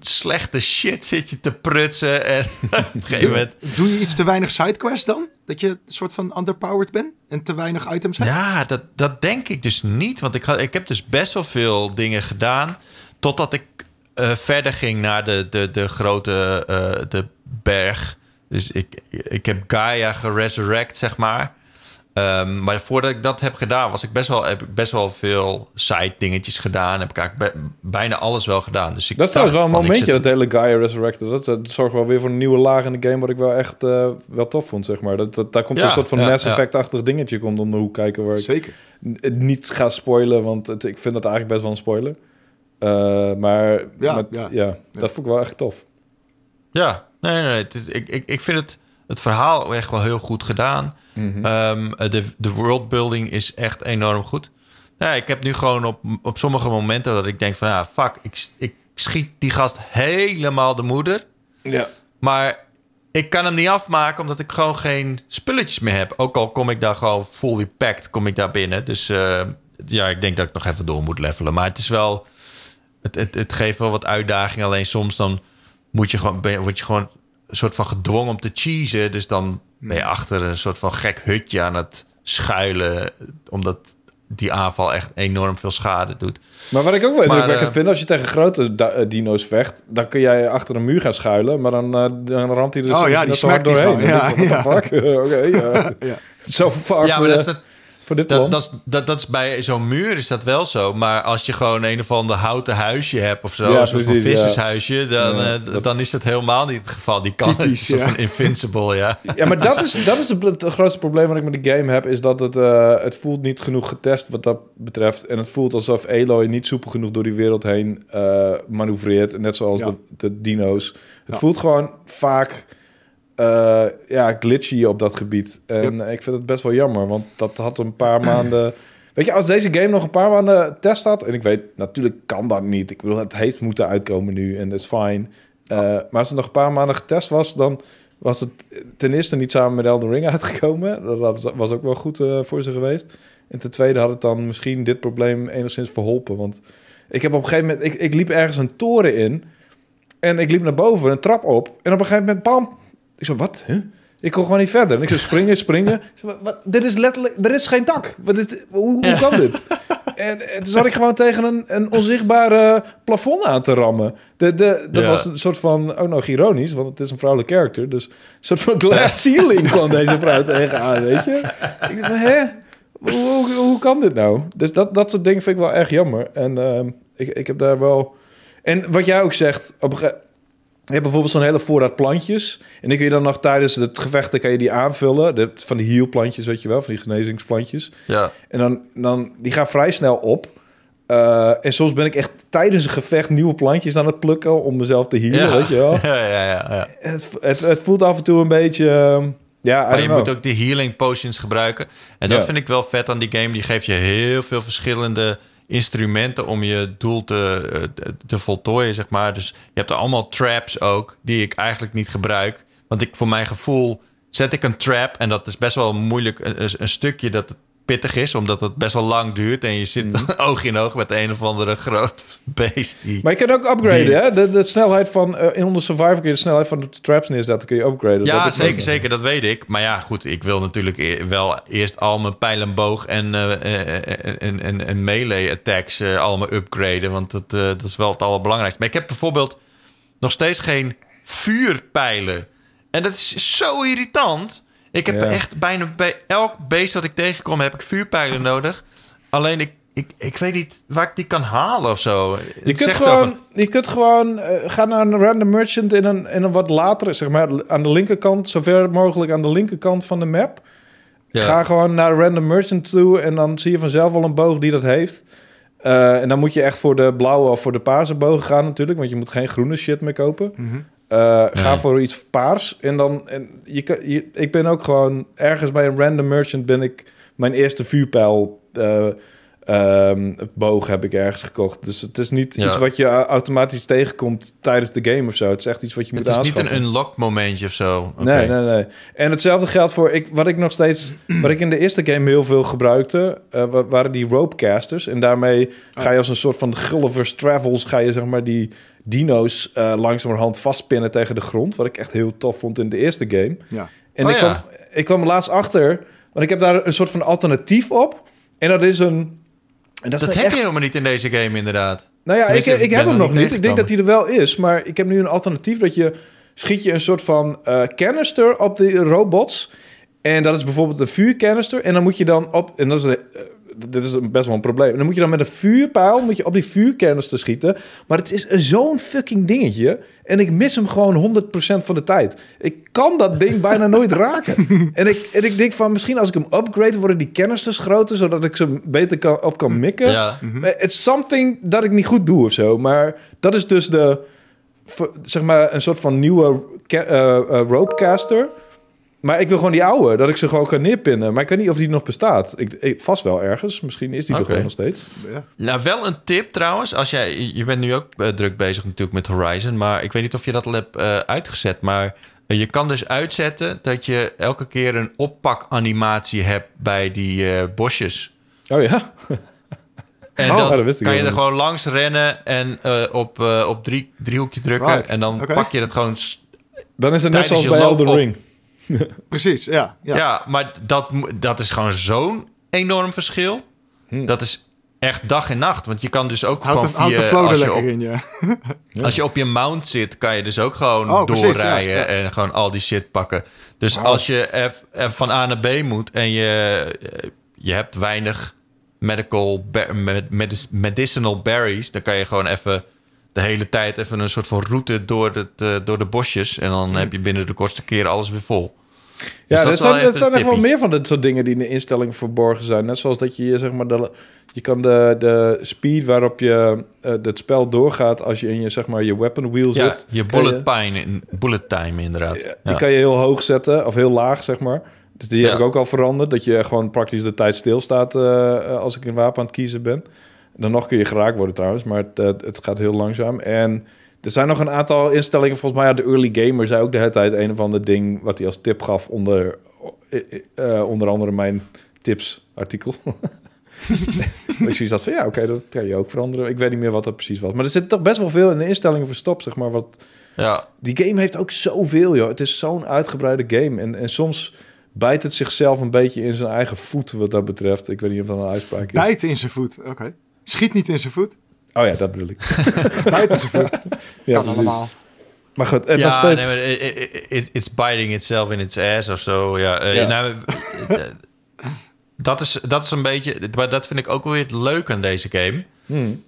slechte shit zit je te prutsen. En op een gegeven moment... Doe je iets te weinig sidequests dan? Dat je een soort van underpowered bent en te weinig items hebt? Ja, dat, dat denk ik dus niet. Want ik, had, ik heb dus best wel veel dingen gedaan. Totdat ik eh, verder ging naar de, de, de grote eh, de berg. Dus ik, ik heb Gaia geresurrect, zeg maar. Ehm, maar voordat ik dat heb gedaan, was ik best wel, heb ik best wel veel side dingetjes gedaan. Heb ik eigenlijk be- bijna alles wel gedaan. Dus ik Dat is trouwens wel een ik momentje, zit- dat hele Gaia Resurrected. Dat, dat zorgt wel weer voor een nieuwe laag in de game... wat ik wel echt eh, wel tof vond, zeg maar. Dat, dat, daar komt Ja, een soort van ja, Mass ja. Effect-achtig dingetje komt om de hoek kijken... waar ik Zeker. het niet ga spoilen, want het, ik vind dat eigenlijk best wel een spoiler. Eh, maar Ja, met- ja. ja, dat vond ik wel echt tof. Ja, nee, nee, nee. Het is- ik, ik, ik vind het, het verhaal echt wel heel goed gedaan. Mhm. Ehm, de, de worldbuilding is echt enorm goed. Ja, ik heb nu gewoon op, op sommige momenten dat ik denk van... Ja, fuck, ik, ik schiet die gast helemaal de moeder. Ja. Maar ik kan hem niet afmaken omdat ik gewoon geen spulletjes meer heb. Ook al kom ik daar gewoon fully packed, kom ik daar binnen. Dus eh, ja, ik denk dat ik nog even door moet levelen. Maar het is wel... Het, het, het geeft wel wat uitdaging. Alleen soms dan moet je gewoon, word je gewoon een soort van gedwongen om te cheesen. Dus dan ben je achter een soort van gek hutje aan het schuilen. Omdat die aanval echt enorm veel schade doet. Maar wat ik ook wel indrukwekkend eh, vind, als je tegen grote eh, dino's vecht, dan kun jij achter een muur gaan schuilen, maar dan, eh, dan ramt hij er Oh ja, net die zo hard smakt die doorheen. the fuck? Oké, ja. Ja. Zo far ja, maar dat is, dat, voor dit dat, plan. dat, is, dat, dat is bij zo'n muur is dat wel zo. Maar als je gewoon een of ander houten huisje hebt of zo, Ja, een soort van vissershuisje, dan, Ja, eh, dan is- dat helemaal niet het geval. Die kan Typisch, van invincible, ja. Ja, maar dat is, dat is het, het grootste probleem wat ik met de game heb, is dat het, eh, het voelt niet genoeg getest wat dat betreft. En het voelt alsof Aloy niet soepel genoeg door die wereld heen eh manoeuvreert, net zoals Ja. de, de dino's. Het Ja. voelt gewoon vaak eh, ja, glitchy op dat gebied. En ik vind het best wel jammer, want dat had een paar maanden... Weet je, als deze game nog een paar maanden test had... en ik weet, natuurlijk kan dat niet. Ik bedoel, het heeft moeten uitkomen nu en dat is fijn. Eh, maar als het nog een paar maanden getest was... dan was het ten eerste niet samen met Elden Ring uitgekomen. Dat was, ook wel goed eh, voor ze geweest. En ten tweede had het dan misschien dit probleem enigszins verholpen. Want ik heb op een gegeven moment... Ik, ik liep ergens een toren in... en ik liep naar boven, een trap op... en op een gegeven moment, bam... Ik zo, wat? Huh? Ik kon gewoon niet verder. En ik zo, springen, springen. Zo, wat, wat? dit is letterlijk... Er is geen dak. Wat is dit? Hoe, hoe kan dit? En, en toen zat ik gewoon tegen een, een onzichtbare plafond aan te rammen. De, de, dat Ja. was een soort van... Ook nog ironisch, want het is een vrouwelijke character. Dus een soort van glass ceiling kwam deze vrouw tegenaan, weet je? Ik dacht, hè? Hoe, hoe, hoe kan dit nou? Dus dat, dat soort dingen vind ik wel erg jammer. En ehm, ik, ik heb daar wel... En wat jij ook zegt, op een ge- je hebt bijvoorbeeld zo'n hele voorraad plantjes. En die kun je dan nog tijdens het gevechten kan je die aanvullen. De, van die healplantjes, weet je wel, van die genezingsplantjes. Ja, En dan, dan die gaan vrij snel op. Eh, en soms ben ik echt tijdens een gevecht nieuwe plantjes aan het plukken om mezelf te healen, ja. weet je wel. ja, ja, ja, ja. Het, het, het voelt af en toe een beetje... ehm, ja, Maar je moet ook die healing potions gebruiken. En dat Ja. vind ik wel vet aan die game. Die geeft je heel veel verschillende instrumenten om je doel te, eh, te voltooien, zeg maar. Dus je hebt er allemaal traps ook, die ik eigenlijk niet gebruik. Want ik, voor mijn gevoel zet ik een trap en dat is best wel moeilijk, een, een stukje dat pittig is, omdat het best wel lang duurt en je zit Mhm. oog in oog met een of andere groot beest. Die, Maar je kan ook upgraden, Die- hè? De, de snelheid van... eh, in onder Survivor kun je de snelheid van de traps neerzetten. kun je upgraden. Ja, Dat zeker, zeker, dat weet ik. Maar ja, goed, ik wil natuurlijk e- wel eerst al mijn pijl en boog en, eh, eh, en, en, en melee attacks allemaal upgraden. Want dat, dat is wel het allerbelangrijkste. Maar ik heb bijvoorbeeld nog steeds geen vuurpijlen. En dat is zo irritant. Ik heb Ja. echt bijna bij elk beest dat ik tegenkom, heb ik vuurpijlen nodig. Alleen ik, ik, ik weet niet waar ik die kan halen of zo. Je kunt, gewoon, van- je kunt gewoon eh, gaan naar een random merchant in een, in een wat latere, zeg maar aan de linkerkant, zover mogelijk aan de linkerkant van de map. ja. Ga gewoon naar een random merchant toe en dan zie je vanzelf al een boog die dat heeft. Eh, en dan moet je echt voor de blauwe of voor de paarse bogen gaan natuurlijk, want je moet geen groene shit meer kopen. Mhm. Ga Nee. voor iets paars en dan... En je, ik ben ook gewoon ergens bij een random merchant ben ik mijn eerste vuurpijl eh, ehm, boog heb ik ergens gekocht. Dus het is niet Ja. iets wat je automatisch tegenkomt tijdens de game of zo. Het is echt iets wat je Het moet is niet aanschaffen. een unlock momentje of zo. Nee, nee, nee. En hetzelfde geldt voor ik, wat ik nog steeds, wat ik in de eerste game heel veel gebruikte, eh, wa- waren die ropecasters. En daarmee ga je als een soort van Gulliver's Travels, ga je zeg maar die dino's eh langzamerhand vastpinnen tegen de grond. Wat ik echt heel tof vond in de eerste game. Ja. En Oh ik, ja. kwam, ik kwam laatst achter, want ik heb daar een soort van alternatief op. En dat is een. En dat, heb echt je helemaal niet in deze game, inderdaad. nou ja, ik, Tenminste, ik ik heb hem nog niet. Ik denk dat hij er wel is. Maar ik heb nu een alternatief dat je... schiet je een soort van eh canister op de robots. En dat is bijvoorbeeld een vuurcanister. En dan moet je dan op... En dat is, een- eh, dit is best wel een probleem. En dan moet je dan met een vuurpijl moet je op die vuurcanister schieten. Maar het is zo'n fucking dingetje. En ik mis hem gewoon 100% van de tijd. Ik kan dat ding bijna nooit raken. En ik, en ik denk van misschien als ik hem upgrade... worden die canisters groter... zodat ik ze beter kan, op kan mikken. Ja. Het is something dat ik niet goed doe of zo. Maar dat is dus de, zeg maar, een soort van nieuwe eh, eh, ropecaster. Maar ik wil gewoon die oude, dat ik ze gewoon kan neerpinnen. Maar ik weet niet of die nog bestaat. Ik, ik- vast wel ergens. Misschien is die er Oké. gewoon nog steeds. Ja. Nou, wel een tip trouwens. Als jij, je bent nu ook eh, druk bezig natuurlijk met Horizon. Maar ik weet niet of je dat al hebt eh, uitgezet. Maar eh, je kan dus uitzetten dat je elke keer een oppakanimatie hebt bij die eh, bosjes. Oh ja? En Oh, dan dat wist ik kan je er gewoon langs rennen en eh, op, eh, op drie, driehoekje drukken. Right. En dan pak je dat gewoon... Dan is het net zoals bij Elden op- Ring. Precies, ja. Ja, ja. maar dat, dat is gewoon zo'n enorm verschil. Hm. Dat is echt dag en nacht. Want je kan dus ook Houdt de, gewoon houdt de via... flow er als je lekker op, in, ja. Als je op je mount zit, kan je dus ook gewoon Oh, precies, doorrijden ja, ja. en gewoon al die shit pakken. Dus als je eff van A naar B moet en je, eh, je hebt weinig medical medicinal berries, dan kan je gewoon even de hele tijd even een soort van route door, het, door de bosjes. En dan heb je binnen de kortste keer alles weer vol. Ja, Dus dat er zijn, echt er zijn echt wel meer van dit soort dingen die in de instelling verborgen zijn. Net zoals dat je zeg maar de, je kan de, de speed waarop je eh, het spel doorgaat als je in je zeg maar je weapon wheel Ja, zit. je bullet, time, bullet time inderdaad. Ja, Ja. Die kan je heel hoog zetten of heel laag, zeg maar. Dus die heb ik ook al veranderd. Dat je gewoon praktisch de tijd stilstaat eh, als ik een wapen aan het kiezen ben. Dan nog kun je geraakt worden trouwens, maar het, eh, het gaat heel langzaam. En er zijn nog een aantal instellingen. Volgens mij had de Early Gamer zei ook de hele tijd een of ander ding... wat hij als tip gaf onder, eh, eh, onder andere mijn tips artikel. ik zoiets had van, ja, oké, dat kan je ook veranderen. Ik weet niet meer wat dat precies was. Maar er zit toch best wel veel in de instellingen verstopt, zeg maar, wat ja. die game heeft ook zoveel, joh. Het is zo'n uitgebreide game. En, en soms bijt het zichzelf een beetje in zijn eigen voet wat dat betreft. Ik weet niet of dat een uitspraak is. Bijten in zijn voet, oké. Schiet niet in zijn voet. Oh ja, dat bedoel ik. Bijt in zijn voet. Ja, kan precies. allemaal. Maar goed, en nog Ja, steeds... nee, maar it- it- it- it's biting itself in its ass of zo. Ja, eh, Ja. Nou, eh, dat, is, dat is een beetje... Maar dat vind ik ook wel weer het leuke aan deze game. Hmm.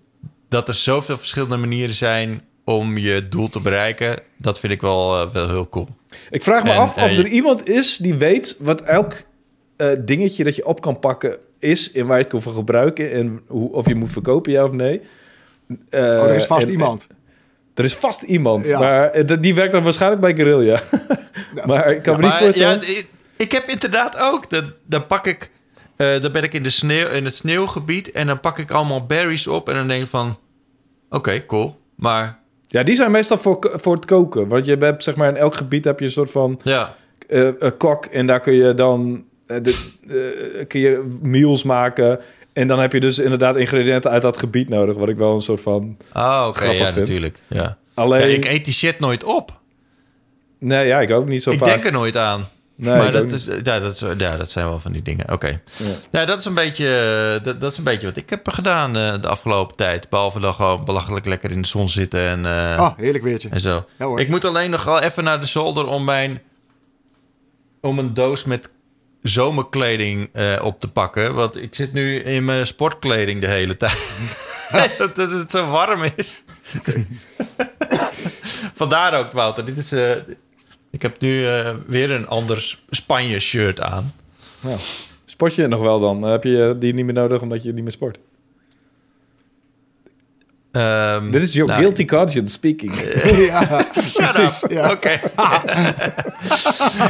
Dat er zoveel verschillende manieren zijn om je doel te bereiken. Dat vind ik wel, eh, wel heel cool. Ik vraag me En, af of eh, er iemand is die weet wat elk eh, dingetje dat je op kan pakken is... en waar je het kan voor gebruiken en hoe, of je moet verkopen, ja of nee. Eh, Oh, er is vast en- iemand. Er is vast iemand, Ja. maar eh, dat- die werkt dan waarschijnlijk bij Guerrilla. maar ik kan me niet Maar voorstellen... ja, ik, ik heb inderdaad ook... Dan, dan pak ik Eh, dan ben ik in, de sneeuw, in het sneeuwgebied en dan pak ik allemaal berries op en dan denk ik van... Oké, cool. Maar Ja, die zijn meestal voor, voor het koken. Want je hebt, zeg maar, in elk gebied heb je een soort van ja, eh, een kok. En daar kun je dan eh, de, eh, kun je meals maken. En dan heb je dus inderdaad ingrediënten uit dat gebied nodig. Wat ik wel een soort van... oh, oké, ja, vind. natuurlijk. Ja. Alleen... Ja, ik eet die shit nooit op. Nee, ja, ik ook niet zo ik vaak. denk er nooit aan. Nee, maar ik dat, is, ja, dat, is, ja, dat zijn wel van die dingen. Oké. Ja. Ja, dat, is een beetje, eh, dat, dat is een beetje wat ik heb gedaan eh, de afgelopen tijd. Behalve dan gewoon belachelijk lekker in de zon zitten en, eh, Oh, heerlijk weertje. en zo. Ja. Ik moet alleen nog wel even naar de zolder om mijn... om een doos met zomerkleding eh, op te pakken. Want ik zit nu in mijn sportkleding de hele tijd. dat, dat het zo warm is. Vandaar ook, Wouter. Dit is, eh, ik heb nu eh, weer een ander Spanje-shirt aan. Ja. Sport je nog wel dan? Heb je die niet meer nodig omdat je niet meer sport? Ehm, Dit is your nou, guilty conscience speaking. ja, Shut precies. up. Ja. Oké.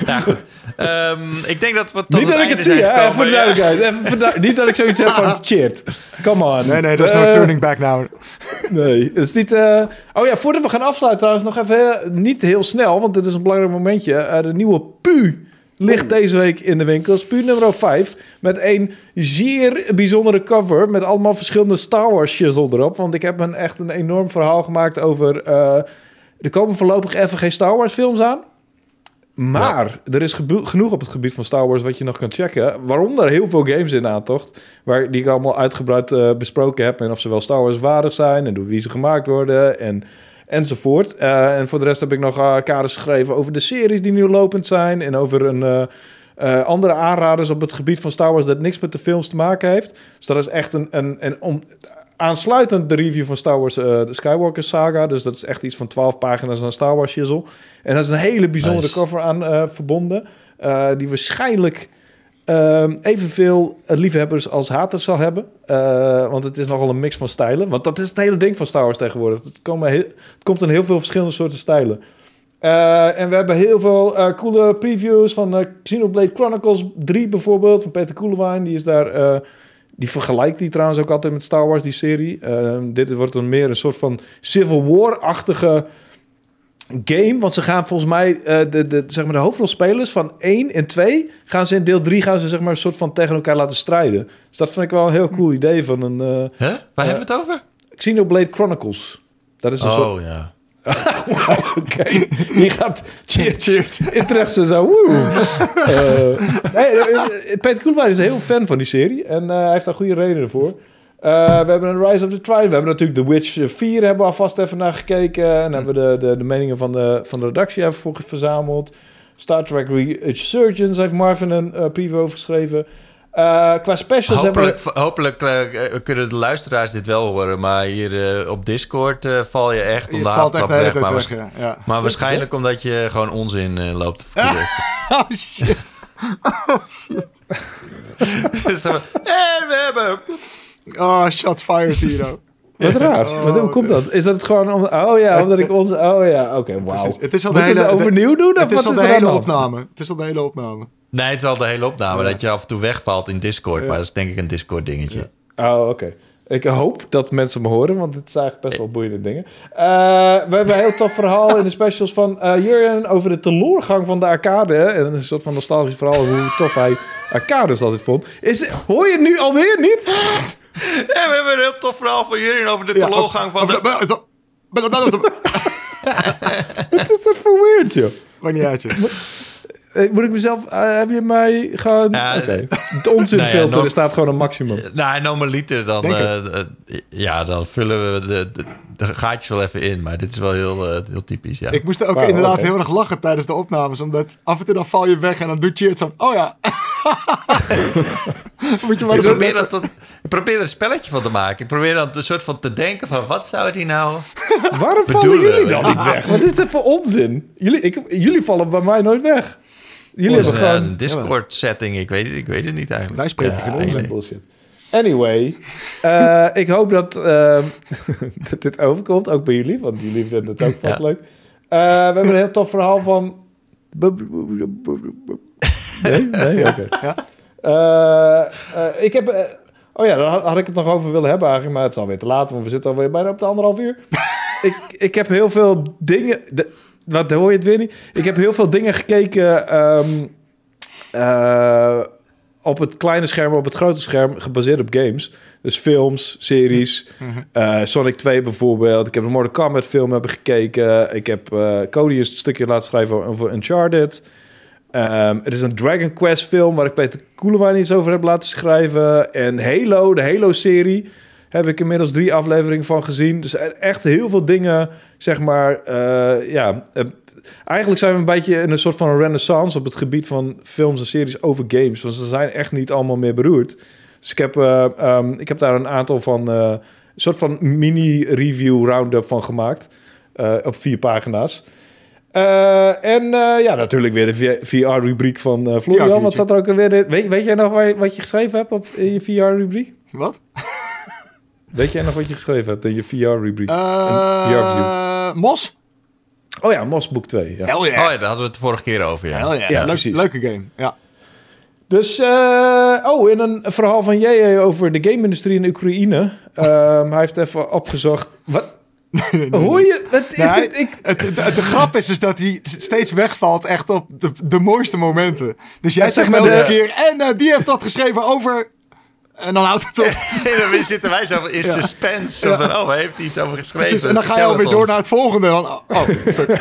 ja, goed. Ehm, ik denk dat we tot niet dat ik het zie, hè? voor duidelijkheid. Even niet dat ik zoiets heb van shit. Come on. Nee, nee, there's no Eh, turning back now. Nee, het is niet... eh, Oh ja, voordat we gaan afsluiten trouwens nog even... eh, Niet heel snel, want dit is een belangrijk momentje. Eh, de nieuwe PU ligt deze week in de winkels. PU nummer 5. Met een zeer bijzondere cover. Met allemaal verschillende Star Wars shizzle erop. Want ik heb een, echt een enorm verhaal gemaakt over... eh er komen voorlopig even geen Star Wars films aan. Maar er is genoeg op het gebied van Star Wars wat je nog kan checken. Waaronder heel veel games in aantocht. Waar, die ik allemaal uitgebreid eh, besproken heb. En of ze wel Star Wars waardig zijn. En door wie ze gemaakt worden. En, enzovoort. Eh, en voor de rest heb ik nog eh, kaders geschreven over de series die nu lopend zijn. En over een, eh, andere aanraders op het gebied van Star Wars dat niks met de films te maken heeft. Dus dat is echt een, een, een om, aansluitend de review van Star Wars, de Skywalker saga. Dus dat is echt iets van 12 pagina's aan Star Wars shizzle. En dat is een hele bijzondere Nice. cover aan verbonden. die waarschijnlijk ehm, evenveel liefhebbers als haters zal hebben. Eh, want het is nogal een mix van stijlen. Want dat is het hele ding van Star Wars tegenwoordig. Het, het komt in heel veel verschillende soorten stijlen. Eh, en we hebben heel veel eh, coole previews van eh, Xenoblade Chronicles 3 bijvoorbeeld. Van Peter Koelewijn. Die is daar... eh, die vergelijkt die trouwens ook altijd met Star Wars, die serie. Eh, dit wordt dan meer een soort van Civil War-achtige game. Want ze gaan volgens mij, eh, de, de, zeg maar de hoofdrolspelers van 1 en 2... gaan ze in deel 3 gaan ze, zeg maar, een soort van tegen elkaar laten strijden. Dus dat vind ik wel een heel cool idee van een eh Huh? Waar hebben we het over? Xenoblade Chronicles. Dat is een soort... Oh, ja. Oké, je gaat cheers, interesse zo. woe. Eh, nee, eh, eh, Peter Koelwijn is een heel fan van die serie en eh, hij heeft daar goede redenen voor. Eh, we hebben een Rise of the Tribe. We hebben natuurlijk The Witch 4 hebben we alvast even naar gekeken. En hebben we de, de, de meningen van de, van de redactie even voor verzameld. Star Trek Resurgence heeft Marvin een eh, preview over geschreven. Eh, qua specials hebben we... Hopelijk, hopelijk eh, kunnen de luisteraars dit wel horen. Maar hier eh, op Discord eh, val je echt om de valt echt havenklap weg. Maar, weg, ja. maar waarschijnlijk omdat je gewoon onzin eh, loopt te verkopen. Oh shit. Dus dan- en we hebben... Oh, shots fired, Tiro. Wat raar. Wat, hoe komt dat? Is dat het gewoon... Om, oh ja, omdat ik ons... Oh ja, oké, wauw. Het is al de hele... het overnieuw doen? of Het is al de hele opname. Het is al de hele opname. Nee, het is al de hele opname dat je af en toe wegvalt in Discord. Maar dat is denk ik een Discord dingetje. Oh, oké. Ik hoop dat mensen me horen, want dit zijn eigenlijk best wel boeiende dingen. Eh, we hebben een heel tof verhaal in de specials van eh Jurjen over de teleurgang van de arcade. En een soort van nostalgisch verhaal over hoe tof hij arcades altijd vond. Is, hoor je het nu alweer niet? We hebben een heel tof verhaal van jullie over de teleurgang van de... Wat is dat voor weird, joh? Maakt niet uit, joh. Eh, Moet ik mezelf... eh, heb je mij gewoon... Ja, Oké. Het onzinfilter, Nou ja, er staat gewoon een maximum. Nou, normaliter dan... Eh, eh, ja, dan vullen we de, de, de gaatjes wel even in. Maar dit is wel heel, eh, heel typisch, ja. Ik moest ook Wauw, inderdaad heel erg lachen tijdens de opnames. Omdat af en toe dan val je weg en dan doet je het zo. Oh ja. Moet je maar Ik eens probeer, dat tot, ik probeer er een spelletje van te maken. Ik probeer dan een soort van te denken van... Wat zou die nou... Waarom vallen jullie dan niet weg? Wat is dit voor onzin? Jullie, ik, jullie vallen bij mij nooit weg. Jullie hebben een, gewoon... een Discord setting. Ik weet, het- ik weet het niet eigenlijk. Wij spreken geen onzin bullshit. Anyway, eh, ik hoop dat, eh, dat dit overkomt, ook bij jullie, want jullie vinden het ook vast Ja. leuk. Eh, we hebben een heel tof verhaal van... Nee? Nee? Oké. Ja. Eh, eh, ik heb... eh, oh ja, daar had, had ik het nog over willen hebben eigenlijk, maar het is alweer te laat, want we zitten alweer bijna op de anderhalf uur. ik, ik heb heel veel dingen... De, wat hoor je het weer niet? Ik heb heel veel dingen gekeken ehm, eh, op het kleine scherm, op het grote scherm, gebaseerd op games. Dus films, series. eh, Sonic 2 bijvoorbeeld. Ik heb de Mortal Kombat film hebben gekeken. Ik heb eh, Cody een stukje laten schrijven over Uncharted. Ehm er is een Dragon Quest film waar ik Peter Koelewijn iets over heb laten schrijven. En Halo, de Halo-serie, heb ik inmiddels drie afleveringen van gezien. Dus echt heel veel dingen, zeg maar, eh, ja... eh, eigenlijk zijn we een beetje in een soort van renaissance op het gebied van films en series over games. Want ze zijn echt niet allemaal meer beroerd. Dus ik heb, eh, ehm, ik heb daar een aantal van, een soort van mini-review roundup van gemaakt. op vier pagina's. En ja, natuurlijk weer de VR-rubriek van eh Florian. Wat zat er ook alweer in? Weet, weet jij nog waar, wat je geschreven hebt op, in je VR-rubriek? Wat? Weet jij nog wat je geschreven hebt in je VR-rubriek? Eh Mos? Oh ja, Mos Boek 2. Ja. Hell Oh ja, daar hadden we het de vorige keer over, ja. Hell yeah. Ja, Leuk- precies. leuke game. Ja. Dus, eh, oh, in een verhaal van JJ over de game-industrie in Oekraïne. Ehm, hij heeft even opgezocht. Wat? Hoor je? Wat is Nee, dit? Ik, Het, de, de grap is dus dat hij steeds wegvalt echt op de, de mooiste momenten. Dus jij zegt maar elke de- keer, en eh, die heeft dat geschreven over... En dan houdt het op. En dan zitten wij zo in suspense. Zo Ja. Van, oh, hij heeft iets over geschreven. Precies, en dan ga je alweer door naar het volgende. En dan, oh, fuck.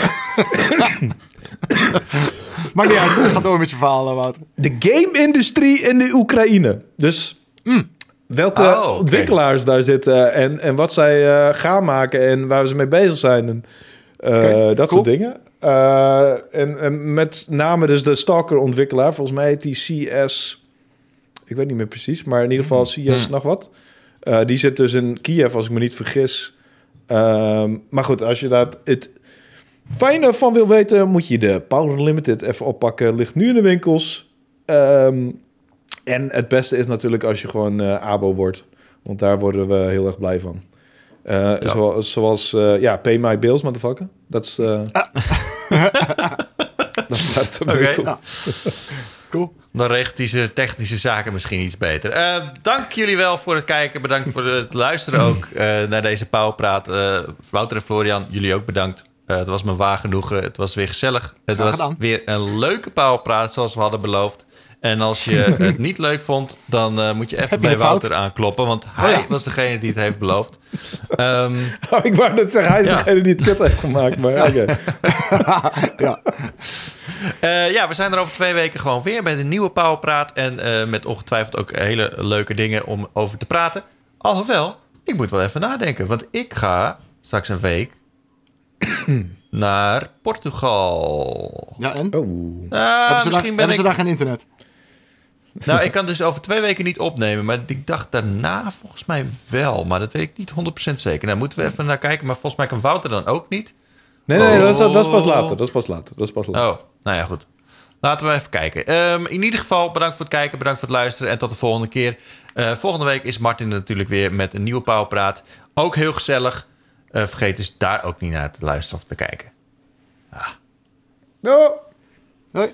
maar uit, ga door met je verhaal, Wouter. de game-industrie in de Oekraïne. Dus welke Oh, ontwikkelaars daar zitten en, en wat zij eh, gaan maken en waar ze mee bezig zijn. En, eh, dat cool. soort dingen. Eh, en, en met name dus de Stalker-ontwikkelaar. Volgens mij heet die CS... Ik weet niet meer precies, maar in ieder geval CS nog wat. Eh, die zit dus in Kiev, als ik me niet vergis. Ehm, maar goed, als je daar het fijne van wil weten... moet je de Power Limited even oppakken. Ligt nu in de winkels. Ehm, en het beste is natuurlijk als je gewoon eh, abo wordt. Want daar worden we heel erg blij van. Eh, Zoals, zoals ja, pay my bills, motherfucker. Dat is... eh dat staat er. Cool. Dan regelt hij zijn technische zaken misschien iets beter. Eh, dank jullie wel voor het kijken. Bedankt voor het luisteren ook eh, naar deze Pauwpraat. Eh Wouter en Florian, jullie ook bedankt. Het was me waar genoegen. Het was weer gezellig. Het was weer een leuke Pauwpraat, zoals we hadden beloofd. En als je het niet leuk vond, dan moet je even bij fout? Wouter aankloppen. Want hij ja. was degene die het heeft beloofd. Ehm, Oh, ik wou net zeggen, hij is Ja. degene die het kut heeft gemaakt. Maar oké. Ja. Eh, ja, we zijn er over twee weken gewoon weer met een nieuwe Powerpraat. En eh, met ongetwijfeld ook hele leuke dingen om over te praten. Alhoewel, ik moet wel even nadenken. Want ik ga straks een week naar Portugal. ja, en? Oh. Ah, hebben, ze daar, misschien ben hebben ik... ze daar geen internet? Nou, ik kan dus over twee weken niet opnemen. Maar ik dacht daarna volgens mij wel. Maar dat weet ik niet 100% zeker. Nou, moeten we even naar kijken. Maar volgens mij kan Wouter dan ook niet. Nee, nee, dat, is, dat is pas Oh. later. Dat is pas later. Dat is pas later. Oh, nou ja, goed. Laten we even kijken. Ehm, in ieder geval, bedankt voor het kijken, bedankt voor het luisteren en tot de volgende keer. Eh, volgende week is Martin natuurlijk weer met een nieuwe Pauwpraat. Ook heel gezellig. Eh, vergeet dus daar ook niet naar te luisteren of te kijken. Oh. Hoi.